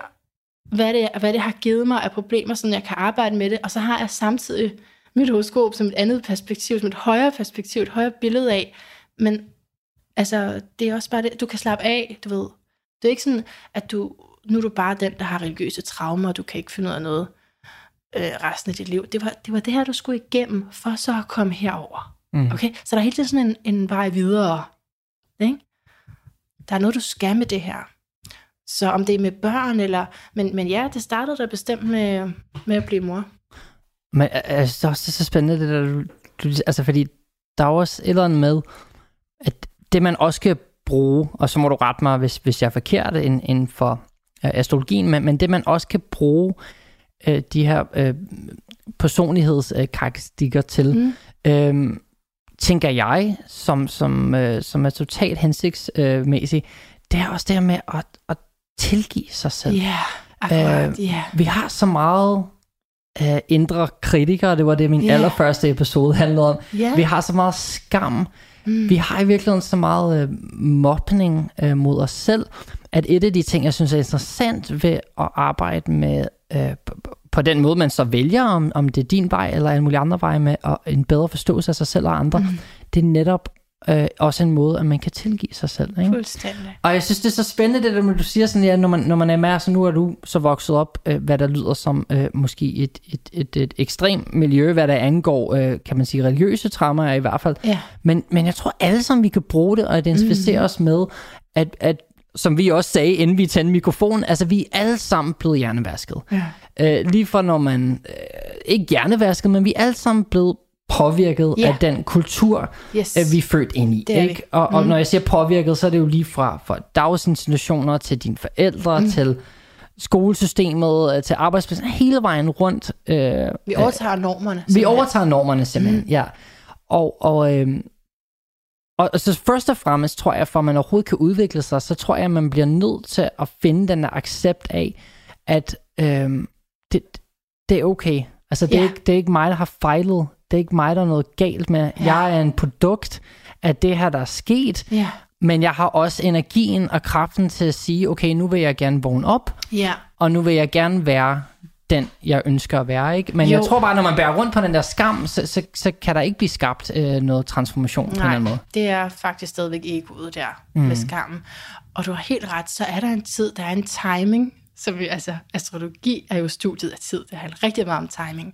hvad det, hvad det har givet mig af problemer, så jeg kan arbejde med det, og så har jeg samtidig mit horoskop som et andet perspektiv, som et højere perspektiv, et højere billede af, men altså, det er også bare det, du kan slappe af, du ved. Det er ikke sådan, at du, nu er du bare den, der har religiøse traumer, og du kan ikke finde ud af noget øh, resten af dit liv. Det var, det var det her, du skulle igennem, for så at komme herover. Mm. Okay? Så der er hele tiden sådan en, en vej videre. Ikke? Der er noget, du skal med det her. Så om det er med børn, eller... Men, men ja, det startede da bestemt med, med at blive mor. Men øh, også, det er så spændende, det der, du, altså fordi der er også et eller andet med, at det man også kan bruge, og så må du rette mig, hvis, hvis jeg er forkert inden, inden for øh, astrologien, men, men det man også kan bruge øh, de her øh, personlighedskarakteristikker til, mm. øh, tænker jeg, som, som, øh, som er totalt hensigtsmæssig, det er også det her med at, at tilgive sig selv. Ja, akkurat, Øh, ja. Vi har så meget øh, indre kritikere, det var det, min yeah. allerførste episode handlede om. Ja. Vi har så meget skam. Mm. Vi har i virkeligheden så meget øh, mobning øh, mod os selv, at et af de ting, jeg synes er interessant ved at arbejde med øh, på- på den måde, man så vælger, om, om det er din vej eller en mulig andre vej med, og en bedre forståelse af sig selv og andre, mm. det er netop øh, også en måde, at man kan tilgive sig selv. Ikke? Fuldstændig. Og jeg synes, det er så spændende, det der, du siger sådan, ja, når man, når man er med, så nu er du så vokset op, øh, hvad der lyder som øh, måske et, et, et, et ekstremt miljø, hvad der angår, øh, kan man sige, religiøse traumer i hvert fald. Ja. Men, men jeg tror alle sammen, vi kan bruge det og identificere mm. os med, at, at som vi også sagde, inden vi tændte mikrofonen, altså vi er alle sammen blevet hjernevasket. Ja. Øh, lige fra når man, øh, ikke hjernevasket, men vi er alle sammen blevet påvirket Ja. af den kultur, Yes. at vi er født ind i. Det ikke? Og, og når jeg siger påvirket, så er det jo lige fra, fra dagsinstitutioner til dine forældre, mm. til skolesystemet, øh, til arbejdspladsen, hele vejen rundt. Øh, Vi overtager normerne. vi simpelthen. overtager normerne simpelthen, mm. ja. Og, og, øhm, og, og så først og fremmest tror jeg, for at man overhovedet kan udvikle sig, så tror jeg, at man bliver nødt til at finde den der accept af, at øhm, det, det er okay. Altså, det, er Ja. ikke, det er ikke mig, der har fejlet. Det er ikke mig, der er noget galt med. Ja. Jeg er en produkt af det her, der er sket. Ja. Men jeg har også energien og kraften til at sige, okay, nu vil jeg gerne vågne op, Ja. og nu vil jeg gerne være den, jeg ønsker at være. Ikke? Men jo. Jeg tror bare, når man bærer rundt på den der skam, så, så, så kan der ikke blive skabt øh, noget transformation på en Nej, anden måde. det er faktisk stadigvæk egoet der mm. med skammen. Og du har helt ret, så er der en tid, der er en timing, som vi, altså astrologi er jo studiet af tid, det handler rigtig meget om timing.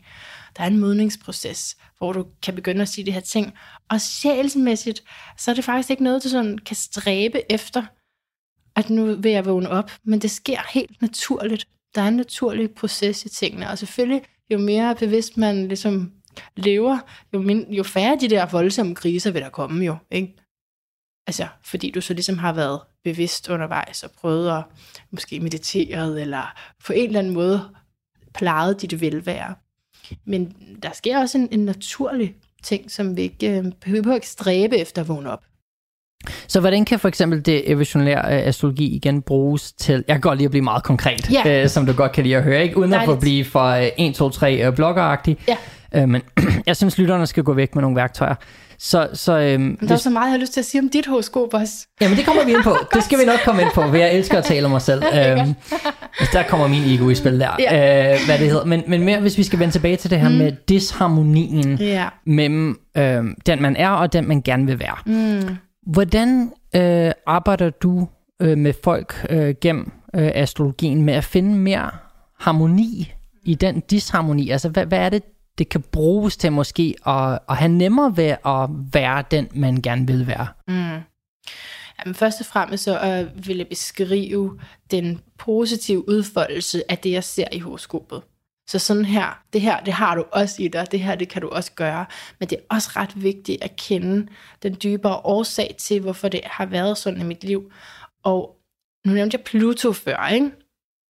Der er en modningsproces, hvor du kan begynde at sige de her ting. Og sjælsmæssigt, så er det faktisk ikke noget, du sådan kan stræbe efter, at nu vil jeg vågne op, men det sker helt naturligt. Der er en naturlig proces i tingene, og selvfølgelig, jo mere bevidst man ligesom lever, jo, mindre, jo færre de der voldsomme kriser vil der komme jo, ikke? Altså, fordi du så ligesom har været bevidst undervejs og prøvet at måske mediteret, eller på en eller anden måde plejet dit velvære. Men der sker også en, en naturlig ting, som vi ikke øh, behøver ikke stræbe efter at vågne op. Så hvordan kan for eksempel det evolutionære øh, astrologi igen bruges til, jeg kan godt lide at blive meget konkret, Ja. øh, som du godt kan lide at høre, ikke? uden at få Dejligt. blive for øh, 1, 2, 3 øh, bloggeragtig. Ja. Øh, men jeg synes, lytterne skal gå væk med nogle værktøjer. Så, så øhm, Men der er så meget, jeg har lyst til at sige om dit horoskop også. Jamen det kommer vi ind på. Det skal vi nok komme ind på, for jeg elsker at tale om mig selv. Øhm, der kommer min ego i spil der, Ja. øh, hvad det hedder. Men, men mere, hvis vi skal vende tilbage til det her mm. med disharmonien Ja. mellem øh, den man er og den man gerne vil være. Mm. Hvordan øh, arbejder du øh, med folk øh, gennem øh, astrologien med at finde mere harmoni i den disharmoni? Altså hvad, hvad er det, det kan bruges til måske at, at have nemmere ved at være den, man gerne vil være? Mm. Jamen, først og fremmest så øh, vil jeg beskrive den positive udfoldelse af det, jeg ser i horoskopet. Så sådan her, det her, det har du også i dig, det her, det kan du også gøre. Men det er også ret vigtigt at kende den dybere årsag til, hvorfor det har været sådan i mit liv. Og nu nævnte jeg Pluto før, ikke?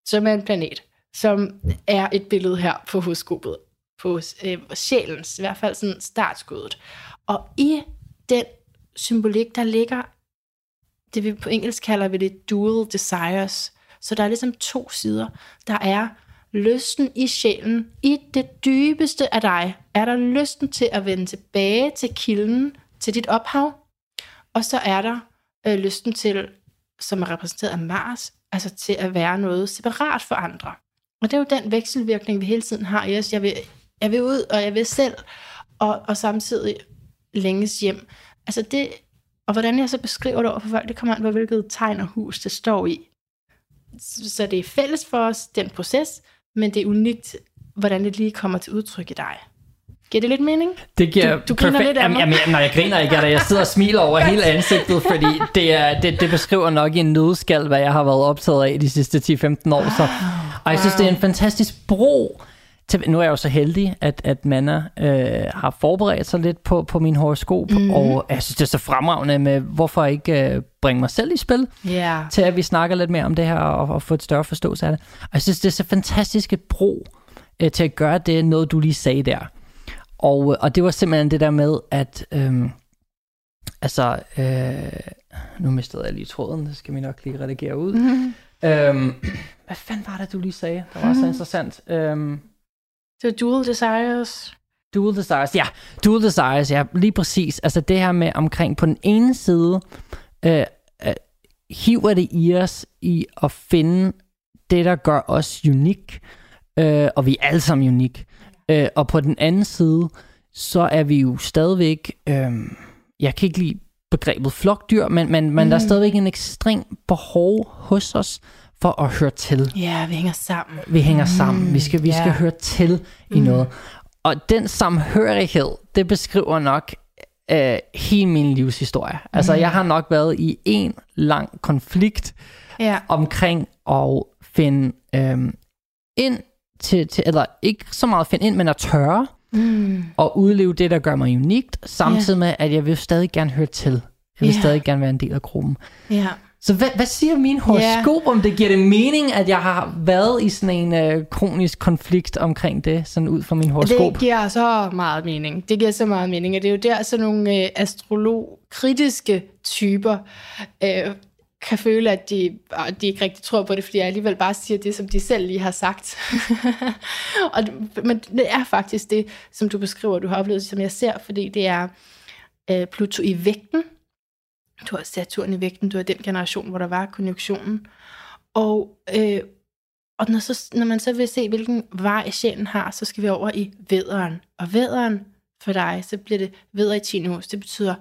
Som er en planet, som er et billede her på horoskopet. På øh, sjælens, i hvert fald sådan startskuddet. Og i den symbolik, der ligger det vi på engelsk kalder vi det dual desires. Så der er ligesom to sider. Der er lysten i sjælen, i det dybeste af dig, er der lysten til at vende tilbage til kilden, til dit ophav. Og så er der øh, lysten til, som er repræsenteret af Mars, altså til at være noget separat for andre. Og det er jo den vekselvirkning, vi hele tiden har i os. Jeg vil, jeg vil ud, og jeg vil selv, og, og samtidig længes hjem. Altså det, og hvordan jeg så beskriver det over for folk, det kommer an på, hvilket tegn og hus det står i. Så det er fælles for os, den proces, men det er unikt, hvordan det lige kommer til udtryk i dig. Giver det lidt mening? Det giver Du- du griner perfekt- lidt af jamen, mig. jamen, nej, jeg griner ikke af det. Jeg sidder og smiler over hele ansigtet, fordi det, er, det, det beskriver nok i en nødskal, hvad jeg har været optaget af de sidste 10-15 år. Så, og jeg synes, det er en fantastisk bro til, nu er jeg jo så heldig, at, at Manna øh, har forberedt sig lidt på, på min horoskop, mm. og jeg synes, det er så fremragende med, hvorfor ikke øh, bringe mig selv i spil, Ja. til at vi snakker lidt mere om det her, og, og få et større forståelse af det. Og jeg synes, det er så fantastisk et bro øh, til at gøre det, noget du lige sagde der. Og, øh, og det var simpelthen det der med, at... Øh, altså, øh, nu mistede jeg lige tråden, det skal vi nok lige redigere ud. Mhm. Øhm, hvad fanden var det, du lige sagde? Det var så Mhm. interessant. Øhm, Det var Dual Desires. dual desires. Ja, dual desires. Ja, lige præcis. Altså det her med omkring på den ene side, øh, øh, hiver det i os i at finde det, der gør os unik. Øh, og vi er alle sammen unik. Øh, og på den anden side, så er vi jo stadigvæk... Øh, jeg kan ikke lide begrebet flokdyr, men, men, men der er Mhm. stadigvæk en ekstrem behov hos os for at høre til. Ja, vi hænger sammen. Vi hænger sammen. Vi skal, vi skal ja. høre til i Mm. noget. Og den samhørighed, det beskriver nok øh, hele min livshistorie. Altså, jeg har nok været i en lang konflikt Ja. omkring at finde øh, ind til, til, eller ikke så meget finde ind, men at tørre Mm. og udleve det, der gør mig unikt, samtidig med, at jeg vil stadig gerne høre til. Jeg vil Ja. stadig gerne være en del af gruppen. Ja. Så hvad, hvad siger min horoskop, om det giver det mening, at jeg har været i sådan en øh, kronisk konflikt omkring det, sådan ud fra min horoskop? Det giver så meget mening. Det giver så meget mening, og det er jo der, sådan nogle øh, astrolog-kritiske typer øh, kan føle, at de, og de ikke rigtig tror på det, fordi jeg alligevel bare siger det, som de selv lige har sagt. og, men det er faktisk det, som du beskriver, du har oplevet, som jeg ser, fordi det er øh, Pluto i vægten. Du har Saturn i vægten, du har den generation, hvor der var konjunktionen. Og, øh, og når, så, når man så vil se, hvilken vej sjælen har, så skal vi over i væderen. Og væderen for dig, så bliver det væder i 10. hus. Det betyder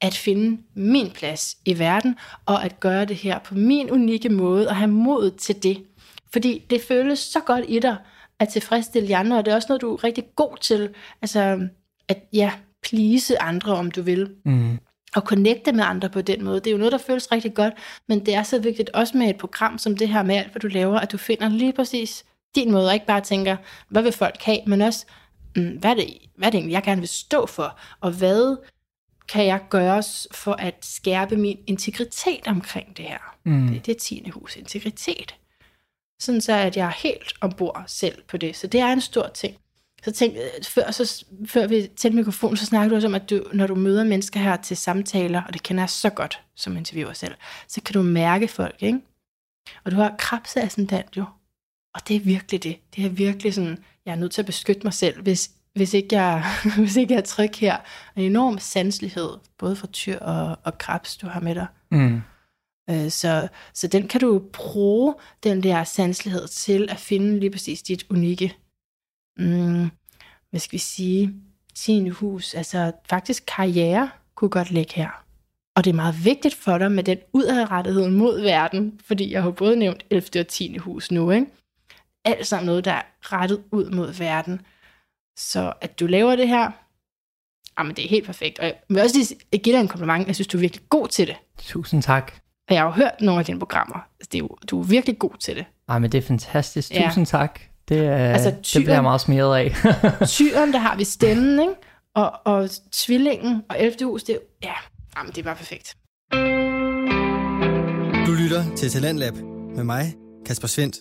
at finde min plads i verden, og at gøre det her på min unikke måde, og have mod til det. Fordi det føles så godt i dig, at tilfredsstille de andre, og det er også noget, du er rigtig god til, altså at ja, please andre, om du vil Mm og connecte med andre på den måde. Det er jo noget, der føles rigtig godt, men det er så vigtigt også med et program som det her med alt, hvad du laver, at du finder lige præcis din måde, og ikke bare tænker, hvad vil folk have, men også, mm, hvad er det, hvad er det egentlig, jeg gerne vil stå for, og hvad kan jeg gøre for at skærpe min integritet omkring det her. Mm. Det, det er 10. hus, integritet. Sådan så, at jeg er helt ombord selv på det. Så det er en stor ting. Så tænk, øh, før, så, før vi tændte mikrofonen, så snakkede du også om, at du, når du møder mennesker her til samtaler, og det kender jeg så godt som interviewer selv, så kan du mærke folk, ikke? Og du har krabseascendant jo. Og det er virkelig det. Det er virkelig sådan, jeg er nødt til at beskytte mig selv, hvis, hvis, ikke, jeg, hvis ikke jeg er tryg her. En enorm sanselighed, både for tyr og, og krabs, du har med dig. Mm. Øh, Så, så den kan du bruge, den der sanselighed, til at finde lige præcis dit unikke, mm, hvad skal vi sige, sin hus. Altså faktisk karriere kunne godt ligge her. Og det er meget vigtigt for dig med den udadrettethed mod verden, fordi jeg har både nævnt 11. og 10. hus nu, ikke? Alt sammen noget, der er rettet ud mod verden. Så at du laver det her, jamen det er helt perfekt. Og jeg vil også lige give dig en kompliment. Jeg synes, du er virkelig god til det. Tusind tak. Og jeg har jo hørt nogle af dine programmer. Altså, det er jo, du er virkelig god til det. Ej, men det er fantastisk. Ja. Tusind tak. Det, øh, Altså, altså, det bliver jeg tyren- meget smeret af. Tyren, der har vi stemmen, ikke? Og, og tvillingen og 11. hus, det er ja, jamen, det er bare perfekt. Du lytter til Talentlab med mig, Kasper Svendt.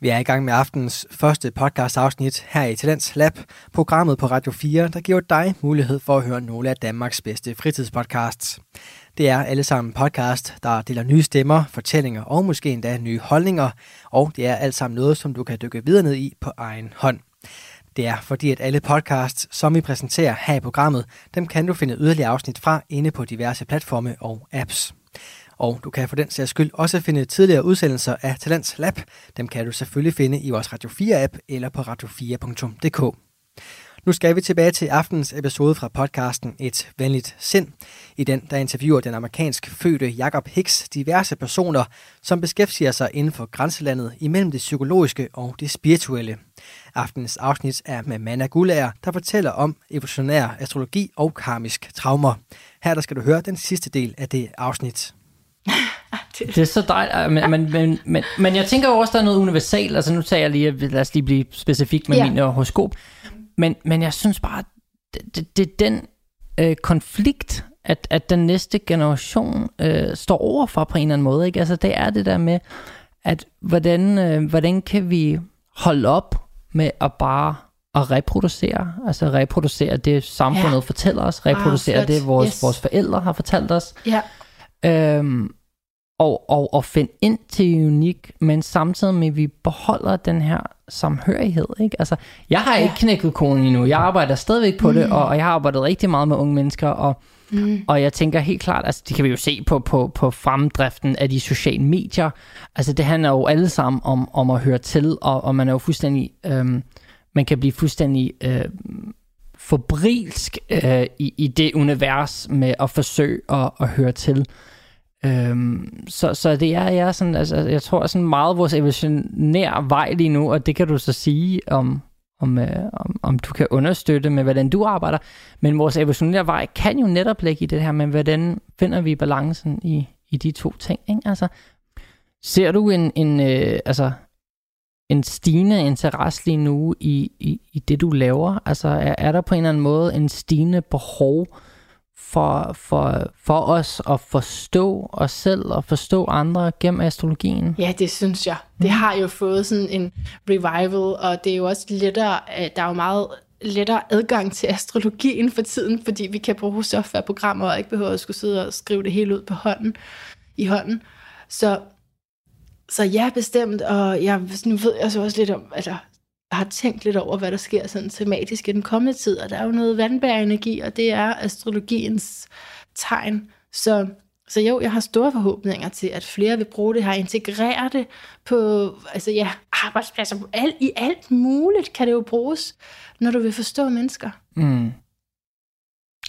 Vi er i gang med aftens første podcast afsnit her i Talents Lab, programmet på Radio 4, der giver dig mulighed for at høre nogle af Danmarks bedste fritidspodcasts. Det er alle sammen podcast, der deler nye stemmer, fortællinger og måske endda nye holdninger, og det er alt sammen noget, som du kan dykke videre ned i på egen hånd. Det er fordi, at alle podcasts, som vi præsenterer her i programmet, dem kan du finde yderligere afsnit fra inde på diverse platforme og apps. Og du kan for den sags skyld også finde tidligere udsendelser af Talents Lab. Dem kan du selvfølgelig finde i vores Radio 4-app eller på radio4.dk. Nu skal vi tilbage til aftenens episode fra podcasten Et Venligt Sind. I den, der interviewer den amerikansk fødte Jacob Hicks diverse personer, som beskæftiger sig inden for grænselandet imellem det psykologiske og det spirituelle. Aftenens afsnit er med Manna Gulager, der fortæller om evolutionær astrologi og karmisk traumer. Her der skal du høre den sidste del af det afsnit. Det er så dejligt, men, men, men, men, men jeg tænker jo også, der er noget universalt. Altså nu tager jeg lige, lad os lige blive specifik med Ja. min øh, horoskop. Men, men jeg synes bare, det, det, det er den øh, konflikt, at, at den næste generation øh, står overfor på en eller anden måde. Ikke? Altså det er det der med, at hvordan, øh, hvordan kan vi holde op med at bare at reproducere, altså reproducere det samfundet Ja. fortæller os, reproducere flot. det vores, yes. vores forældre har fortalt os, Ja, øhm, og, og, og finde ind til unik, men samtidig med, at vi beholder den her samhørighed. Ikke? Altså, jeg har ikke knækket koden endnu. Jeg arbejder stadigvæk på mm. det, og, og jeg har arbejdet rigtig meget med unge mennesker, og, mm. og jeg tænker helt klart, altså det kan vi jo se på, på, på fremdriften af de sociale medier. Altså det handler jo alle sammen om, om at høre til, og, og man er jo fuldstændig, øhm, man kan blive fuldstændig øh, forbrilsk øh, i, i det univers med at forsøge at, at høre til. Øhm, så, så det er, jeg, er sådan, altså, jeg tror sådan meget vores evolutionære vej lige nu, og det kan du så sige om, om, øh, om, om du kan understøtte med, hvordan du arbejder. Men vores evolutionære vej kan jo netop ligge i det her med, hvordan finder vi balancen i, i de to ting. Ikke? Altså, ser du en, en, øh, altså, en stigende interesse lige nu i, i, i det, du laver? Altså, er, er der på en eller anden måde en stigende behov for, for, for os at forstå os selv og forstå andre gennem astrologien? Ja, det synes jeg. Det har jo fået sådan en revival, og det er jo også lettere, øh, der er jo meget lettere adgang til astrologien for tiden, fordi vi kan bruge softwareprogrammer og ikke behøver at skulle sidde og skrive det hele ud på hånden, i hånden. Så, så ja, bestemt, og jeg, nu ved jeg så også lidt om, altså, har tænkt lidt over, hvad der sker sådan tematisk i den kommende tid, og der er jo noget vandbærenergi, og det er astrologiens tegn. Så, så jo, jeg har store forhåbninger til, at flere vil bruge det her, integrere det på altså ja, arbejdspladser, alt, i alt muligt kan det jo bruges, når du vil forstå mennesker. Mm.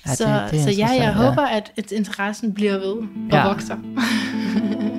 Ja, så, så ja, jeg håber, at, at interessen bliver ved og ja. Ja. vokser.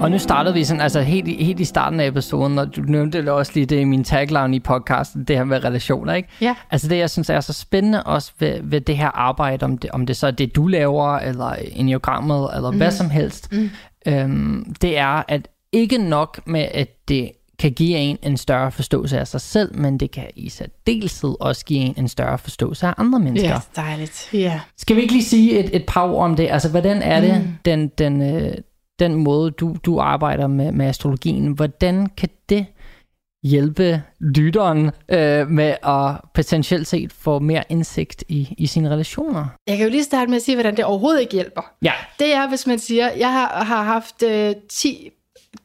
Og nu startede vi sådan, altså helt, i- helt i starten af episoden, og du nævnte det også lige det i min tagline i podcasten, det her med relationer, ikke? Ja. Altså det, jeg synes er så spændende også ved, ved det her arbejde, om det, om det så er det, du laver, eller enneagrammet, eller mm. hvad som helst, Mm. øhm, det er, at ikke nok med, at det kan give en en større forståelse af sig selv, men det kan i særdeleshed også give en en større forståelse af andre mennesker. Ja, dejligt. Ja. Skal vi ikke lige sige et, et par ord om det? Altså, hvordan er det, mm. den, den, øh, den måde, du, du arbejder med, med astrologien, hvordan kan det hjælpe lytteren øh, med at potentielt set få mere indsigt i, i sine relationer? Jeg kan jo lige starte med at sige, hvordan det overhovedet ikke hjælper. Ja. Det er, hvis man siger, jeg har, har haft øh, 10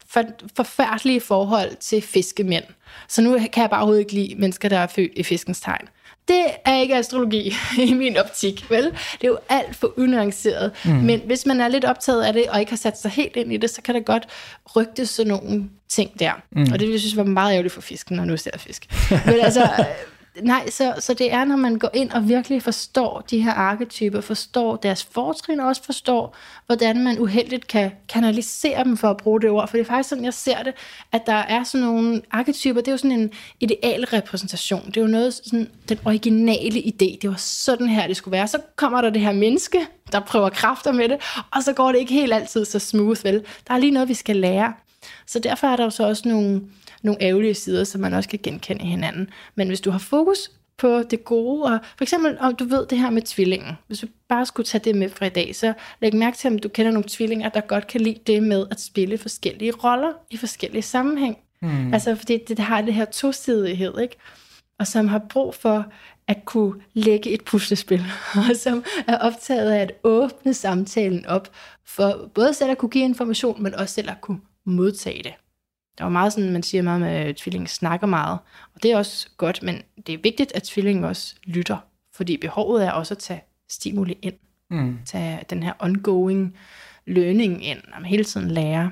for, forfærdelige forhold til fiskemænd. Så nu kan jeg bare overhovedet ikke lide mennesker, der er født i fiskens tegn. Det er ikke astrologi i min optik, vel? Det er jo alt for unuanceret. Mm. Men hvis man er lidt optaget af det, og ikke har sat sig helt ind i det, så kan det godt rygte sådan nogle ting der. Mm. Og det vil jeg synes var meget ærgerligt for fisken, når nu ser fisk. Men altså, nej, så, så det er, når man går ind og virkelig forstår de her arketyper, forstår deres fortrin, og også forstår, hvordan man uheldigt kan kanalisere dem, for at bruge det ord. For det er faktisk sådan, jeg ser det, at der er sådan nogle arketyper, det er jo sådan en ideal repræsentation. Det er jo noget, sådan, den originale idé. Det var sådan her, det skulle være. Så kommer der det her menneske, der prøver kræfter med det, og så går det ikke helt altid så smooth, vel? Der er lige noget, vi skal lære. Så derfor er der jo så også nogle, nogle ærgerlige sider, som man også kan genkende hinanden. Men hvis du har fokus på det gode, og for eksempel om du ved det her med tvillingen, hvis du bare skulle tage det med fra i dag, så læg mærke til, om du kender nogle tvillinger, der godt kan lide det med at spille forskellige roller i forskellige sammenhæng. Mm. Altså fordi det, det har det her tosidighed, ikke? og som har brug for at kunne lægge et puslespil, og som er optaget af at åbne samtalen op, for både selv at kunne give information, men også selv at kunne modtage det. Der er jo meget sådan, man siger meget med, at tvillingen snakker meget, og det er også godt, men det er vigtigt, at tvillingen også lytter, fordi behovet er også at tage stimuli ind, Mm. tage den her ongoing learning ind, og hele tiden lære.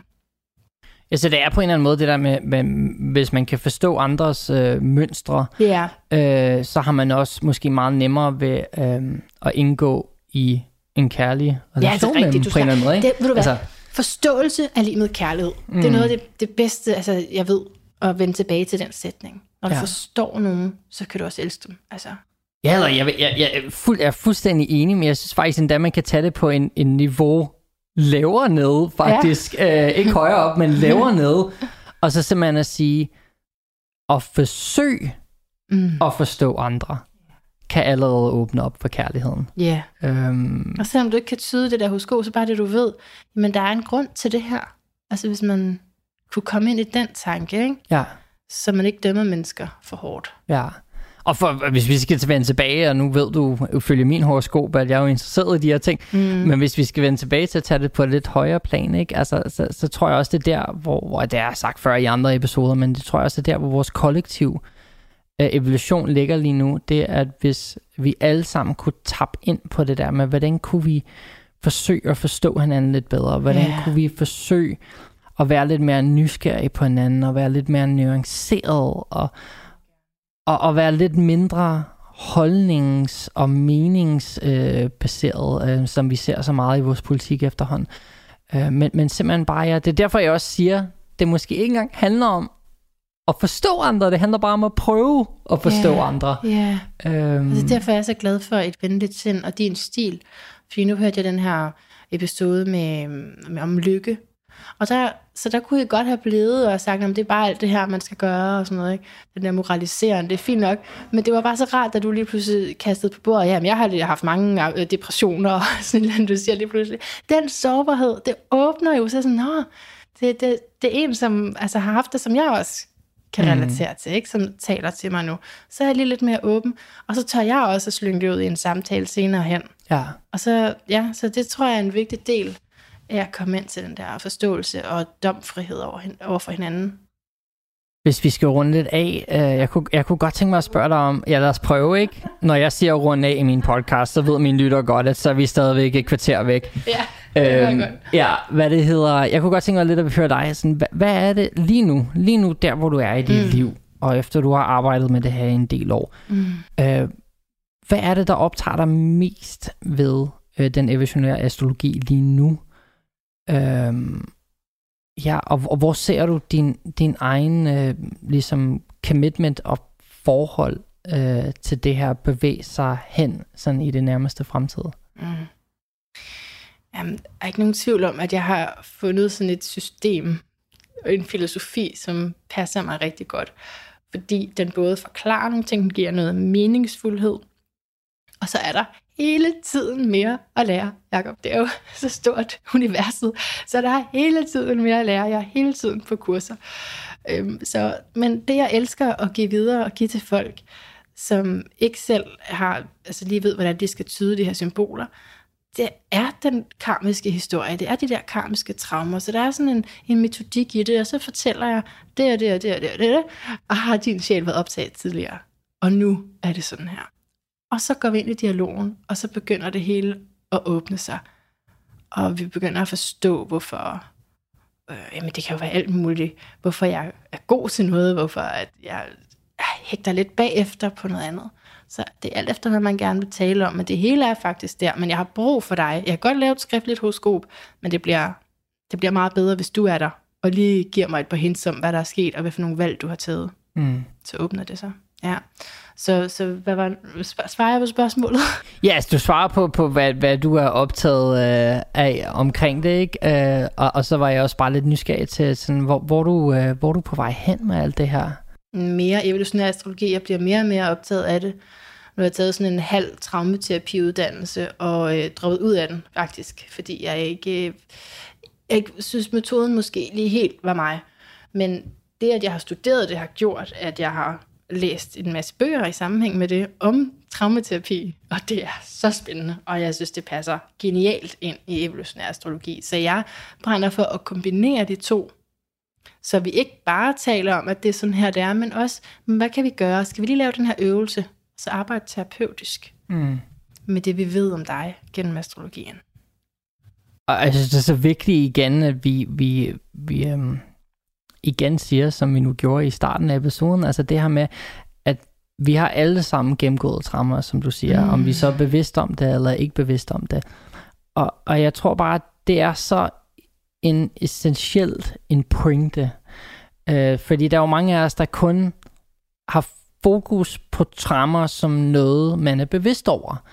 Ja, så det er på en eller anden måde det der med, med hvis man kan forstå andres øh, mønstre, Ja, øh, så har man også måske meget nemmere ved øh, at indgå i en kærlig relation Ja, det er med dem rigtigt, du på en eller anden måde. Ikke? Det, ved du hvad? Altså, Forståelse er lige med kærlighed. Mm. Det er noget af det, det bedste, altså jeg ved, at vende tilbage til den sætning. Når du Ja. forstår nogen, så kan du også elske dem. Altså, Ja, eller jeg, jeg, jeg, er fuld, jeg er fuldstændig enig, men jeg synes faktisk endda, man kan tage det på en, en niveau lavere ned, faktisk. Ja. Øh, ikke højere op, men lavere ned. Og så simpelthen at sige, at forsøg mm. at forstå andre, kan allerede åbne op for kærligheden. yeah. Øhm, Og selvom du ikke kan tyde det der horoskop, så bare det, du ved, men der er en grund til det her. Altså hvis man kunne komme ind i den tanke, ikke? ja, så man ikke dømmer mennesker for hårdt. ja. Og for, hvis vi skal vende tilbage, og nu ved du, ifølge min horoskop, at jeg er jo interesseret i de her ting, Mm. Men hvis vi skal vende tilbage til at tage det på et lidt højere plan, ikke? Altså, så, så tror jeg også, det er der, hvor, hvor det er sagt før i andre episoder, men det tror jeg også, det er der, hvor vores kollektiv øh, evolution ligger lige nu. Det er, at hvis vi alle sammen kunne tappe ind på det der med, hvordan kunne vi forsøge at forstå hinanden lidt bedre? Hvordan Ja. kunne vi forsøge at være lidt mere nysgerrige på hinanden, og være lidt mere nuanceret, og, og, og være lidt mindre holdnings- og meningsbaseret, øh, øh, som vi ser så meget i vores politik efterhånden. Øh, men, men simpelthen bare, ja, det er derfor, jeg også siger, det måske ikke engang handler om at forstå andre, det handler bare om at prøve at forstå Ja. andre. Ja, Øhm, altså derfor er jeg så glad for et venligt sind og din stil. Fordi nu hørte jeg den her episode med, med om lykke. Og der, så der kunne jeg godt have blevet og sagt, at det er bare alt det her, man skal gøre og sådan noget. Ikke? Den der moraliserende, det er fint nok. Men det var bare så rart, da du lige pludselig kastede på bordet. Jamen, jeg har haft mange øh, depressioner og sådan noget, du siger lige pludselig. Den sårbarhed, det åbner jo så sådan, Nå, det, det, det er en, som altså, har haft det, som jeg også kan Mm. relatere til, ikke? som taler til mig nu. Så er jeg lige lidt mere åben, og så tør jeg også at slynge det ud i en samtale senere hen. ja. Og så, ja, så det tror jeg er en vigtig del af at komme ind til den der forståelse og domfrihed over, over for hinanden. Hvis vi skal runde lidt af, øh, jeg, kunne, jeg kunne godt tænke mig at spørge dig om, ja lad os prøve, ikke? Når jeg siger runde af i min podcast, så ved mine lytter godt, at så er vi stadigvæk et kvarter væk. Ja, var godt. ja, hvad det hedder. Jeg kunne godt tænke mig lidt at høre dig. Sådan, hvad, hvad er det lige nu, lige nu der, hvor du er i dit Mm. liv, og efter du har arbejdet med det her i en del år. Mm. Øh, hvad er det, der optager dig mest ved øh, den evolutionære astrologi lige nu? Øh, ja, og, og hvor ser du din, din egen øh, ligesom commitment og forhold øh, til det her bevæge sig hen sådan i det nærmeste fremtid? Mm. Jamen, der er ikke nogen tvivl om, at jeg har fundet sådan et system og en filosofi, som passer mig rigtig godt. Fordi den både forklarer nogle ting, den giver noget meningsfuldhed, og så er der hele tiden mere at lære, Jacob. Det er jo så stort universet, så der er hele tiden mere at lære. Jeg er hele tiden på kurser. Øhm, så, men det, jeg elsker at give videre og give til folk, som ikke selv har, altså lige ved, hvordan de skal tyde de her symboler, det er den karmiske historie, det er de der karmiske traumer, så der er sådan en, en metodik i det, og så fortæller jeg det og det og det og det og det, og har din sjæl været optaget tidligere, og nu er det sådan her. Og så går vi ind i dialogen, og så begynder det hele at åbne sig, og vi begynder at forstå, hvorfor, øh, jamen det kan jo være alt muligt, hvorfor jeg er god til noget, hvorfor at jeg hægter lidt bagefter på noget andet. Så det er alt efter, hvad man gerne vil tale om, men det hele er faktisk der. Men jeg har brug for dig. Jeg kan godt lave et skriftligt horoskop, men det bliver, det bliver meget bedre, hvis du er der, og lige giver mig et par hints om, hvad der er sket, og hvad for nogle valg, du har taget. Mm. Så åbner det sig. Ja. Så, så hvad var, svar- svarer jeg på spørgsmålet? Ja, altså, du svarer på, på hvad, hvad du er optaget øh, af omkring det, ikke? Øh, og, og så var jeg også bare lidt nysgerrig til, sådan, hvor, hvor, du, øh, hvor er du på vej hen med alt det her? Mere evolutionær astrologi. Jeg bliver mere og mere optaget af det. Nu har jeg taget sådan en halv traumaterapiuddannelse og øh, droppet ud af den, faktisk. Fordi jeg ikke, øh, jeg synes, metoden måske lige helt var mig. Men det, at jeg har studeret det, har gjort, at jeg har læst en masse bøger i sammenhæng med det om traumaterapi, og det er så spændende, og jeg synes, det passer genialt ind i evolutionær astrologi. Så jeg brænder for at kombinere de to, så vi ikke bare taler om, at det er sådan her, det er, men også, men hvad kan vi gøre? Skal vi lige lave den her øvelse, så arbejde terapeutisk Mm. med det, vi ved om dig gennem astrologien? Og jeg synes, det er så vigtigt igen, at vi, vi, vi øhm, igen siger, som vi nu gjorde i starten af episoden, altså det her med, at vi har alle sammen gennemgået traumer, som du siger, mm. om vi så er bevidst om det, eller ikke bevidst om det. Og, og jeg tror bare, at det er så en essentielt en pointe, øh, fordi der er jo mange af os, der kun har fokus på traumer som noget, man er bevidst over.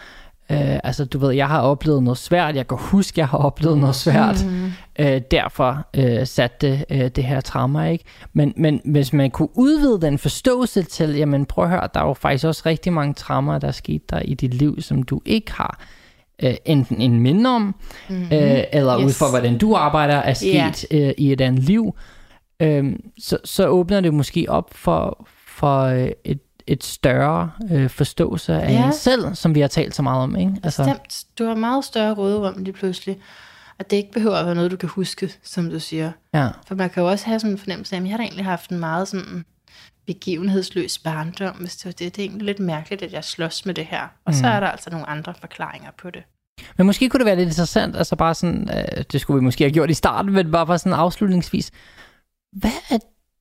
Øh, altså, du ved, jeg har oplevet noget svært, jeg kan huske, jeg har oplevet noget svært, mm. øh, derfor øh, satte det, øh, det her trauma, ikke? Men, men hvis man kunne udvide den forståelse til, jamen prøv at høre, der er jo faktisk også rigtig mange traumer, der er sket der i dit liv, som du ikke har øh, enten en minde om, mm-hmm. øh, eller yes. ud fra, hvordan du arbejder, er sket yeah. øh, i et andet liv, øh, så, så åbner det måske op for, for øh, et et større øh, forståelse af ja. en selv, som vi har talt så meget om. Ikke? Altså. Stemt. Du har meget større råderum lige pludselig. At det ikke behøver at være noget, du kan huske, som du siger. Ja. For man kan jo også have sådan en fornemmelse af, at jeg har egentlig haft en meget sådan begivenhedsløs barndom, hvis det var det. Det er egentlig lidt mærkeligt, at jeg slås med det her. Og mm. så er der altså nogle andre forklaringer på det. Men måske kunne det være lidt interessant, altså bare sådan, øh, det skulle vi måske have gjort i starten, men bare, bare sådan afslutningsvis. Hvad er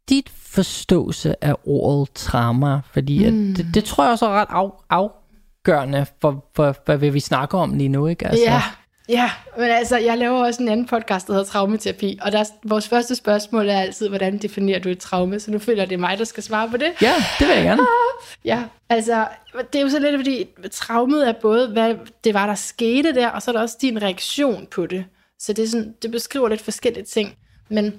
dit forståelse af ordet trauma? Fordi mm. at det, det tror jeg også er ret af, afgørende for, for, for, hvad vi snakker om lige nu, ikke? Altså. Ja, ja, men altså, jeg laver også en anden podcast, der hedder Traumaterapi, og der, vores første spørgsmål er altid, hvordan definerer du et traume? Så nu føler jeg, det er mig, der skal svare på det. Ja, det vil jeg gerne. Ja, altså, det er jo så lidt, fordi traumet er både, hvad det var, der skete der, og så er der også din reaktion på det. Så det, er sådan, det beskriver lidt forskellige ting. Men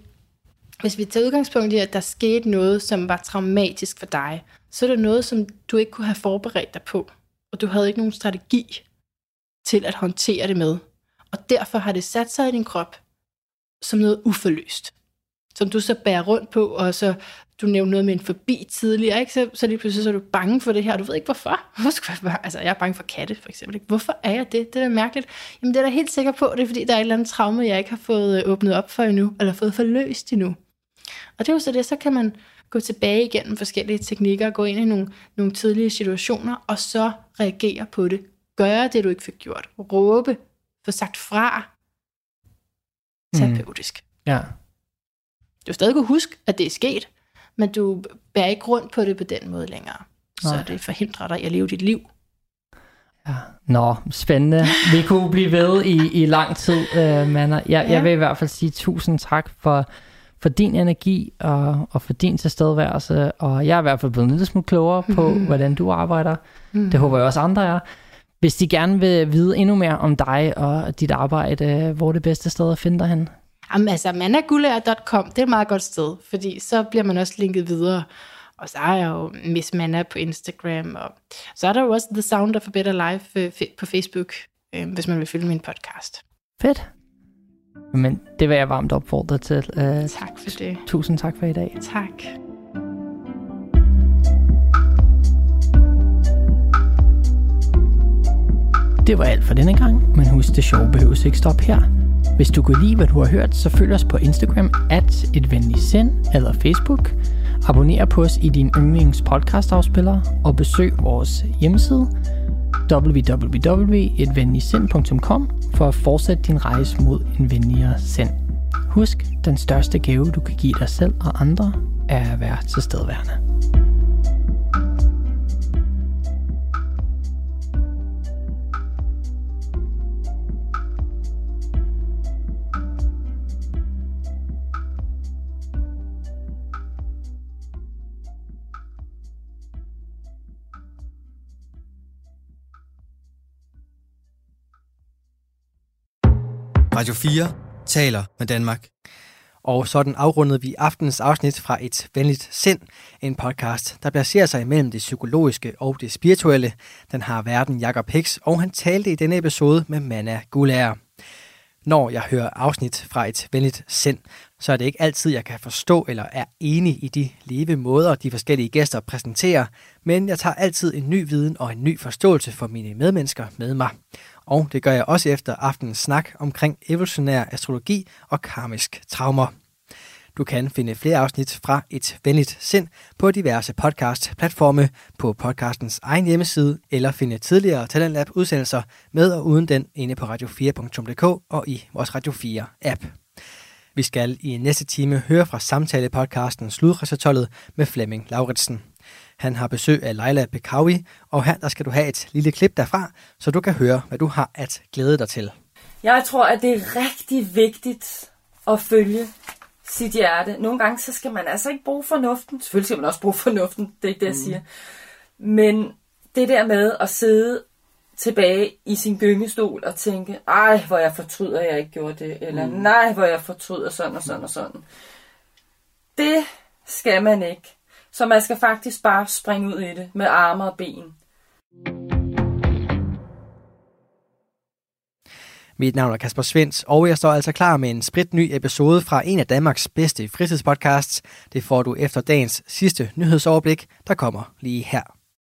hvis vi tager udgangspunkt i, at der skete noget, som var traumatisk for dig, så er det noget, som du ikke kunne have forberedt dig på, og du havde ikke nogen strategi til at håndtere det med. Og derfor har det sat sig i din krop som noget uforløst, som du så bærer rundt på, og så du nævnte noget med en forbi tidligere, ikke? Så, så lige pludselig så er du bange for det her, og du ved ikke hvorfor. Hvorfor skal jeg? Altså, jeg er bange for katte, for eksempel. Ikke? Hvorfor er jeg det? Det er da mærkeligt. Jamen, det er da helt sikker på, det er fordi, der er et eller andet traume, jeg ikke har fået øh, åbnet op for endnu, eller fået forløst endnu. Og det er jo så det, så kan man gå tilbage igennem forskellige teknikker, gå ind i nogle, nogle tidlige situationer, og så reagere på det. Gøre det, du ikke fik gjort. Råbe. Få sagt fra. Terapeutisk. Mm. Ja. Du stadig kunne huske, at det er sket, men du bærer ikke rundt på det på den måde længere. Nej. Så det forhindrer dig i at leve dit liv. Ja. Nå, spændende. Vi kunne blive ved i, i lang tid, uh, Manna. Jeg, ja. jeg vil i hvert fald sige tusind tak for for din energi og, og for din tilstedeværelse. Og jeg er i hvert fald blevet en lille smule klogere på, mm. hvordan du arbejder. Mm. Det håber jeg også andre er. Hvis de gerne vil vide endnu mere om dig og dit arbejde, hvor er det bedste sted at finde dig hen? Jamen altså, managulær.com, det er et meget godt sted, fordi så bliver man også linket videre. Og så er jeg jo Miss Manna på Instagram, og så er der jo også The Sound of a Better Life øh, på Facebook, øh, hvis man vil følge min podcast. Fedt. Men det vil jeg varmt opfordre til. Uh, tak for det. Tusind tak for i dag. Tak. Det var alt for denne gang, men husk, det sjove behøves ikke stoppe her. Hvis du kunne lide, hvad du har hørt, så følg os på Instagram at et venligt sind eller Facebook. Abonner på os i din yndlings podcastafspiller og besøg vores hjemmeside www.etvenligsind.com for at fortsætte din rejse mod en venligere sind. Husk, den største gave, du kan give dig selv og andre, er at være tilstedeværende. Radio 4 taler med Danmark. Og sådan afrundede vi aftenens afsnit fra Et Venligt Sind, en podcast, der placerer sig imellem det psykologiske og det spirituelle. Den har verden Jakob Hicks, og han talte i denne episode med Manna Gulager. Når jeg hører afsnit fra Et Venligt Sind, så er det ikke altid, jeg kan forstå eller er enig i de leve måder, de forskellige gæster præsenterer, men jeg tager altid en ny viden og en ny forståelse for mine medmennesker med mig. Og det gør jeg også efter aftenens snak omkring evolutionær astrologi og karmisk traumer. Du kan finde flere afsnit fra Et Venligt Sind på diverse podcast-platforme på podcastens egen hjemmeside, eller finde tidligere Talentlab udsendelser med og uden den inde på radio4.dk og i vores Radio 4-app. Vi skal i næste time høre fra samtale-podcasten Sludresultatet med Flemming Lauritsen. Han har besøg af Leila Bekawi, og her der skal du have et lille klip derfra, så du kan høre, hvad du har at glæde dig til. Jeg tror, at det er rigtig vigtigt at følge sit hjerte. Nogle gange, så skal man altså ikke bruge fornuften. Selvfølgelig skal man også bruge fornuften, det er ikke det, jeg siger. Men det der med at sidde tilbage i sin gyngestol og tænke, ej, hvor jeg fortryder, at jeg ikke gjorde det, eller mm. nej, hvor jeg fortryder sådan og sådan og sådan. Det skal man ikke. Så man skal faktisk bare springe ud i det med arme og ben. Mit navn er Kasper Svens, og jeg står altså klar med en spritny episode fra en af Danmarks bedste fritidspodcasts. Det får du efter dagens sidste nyhedsoverblik, der kommer lige her.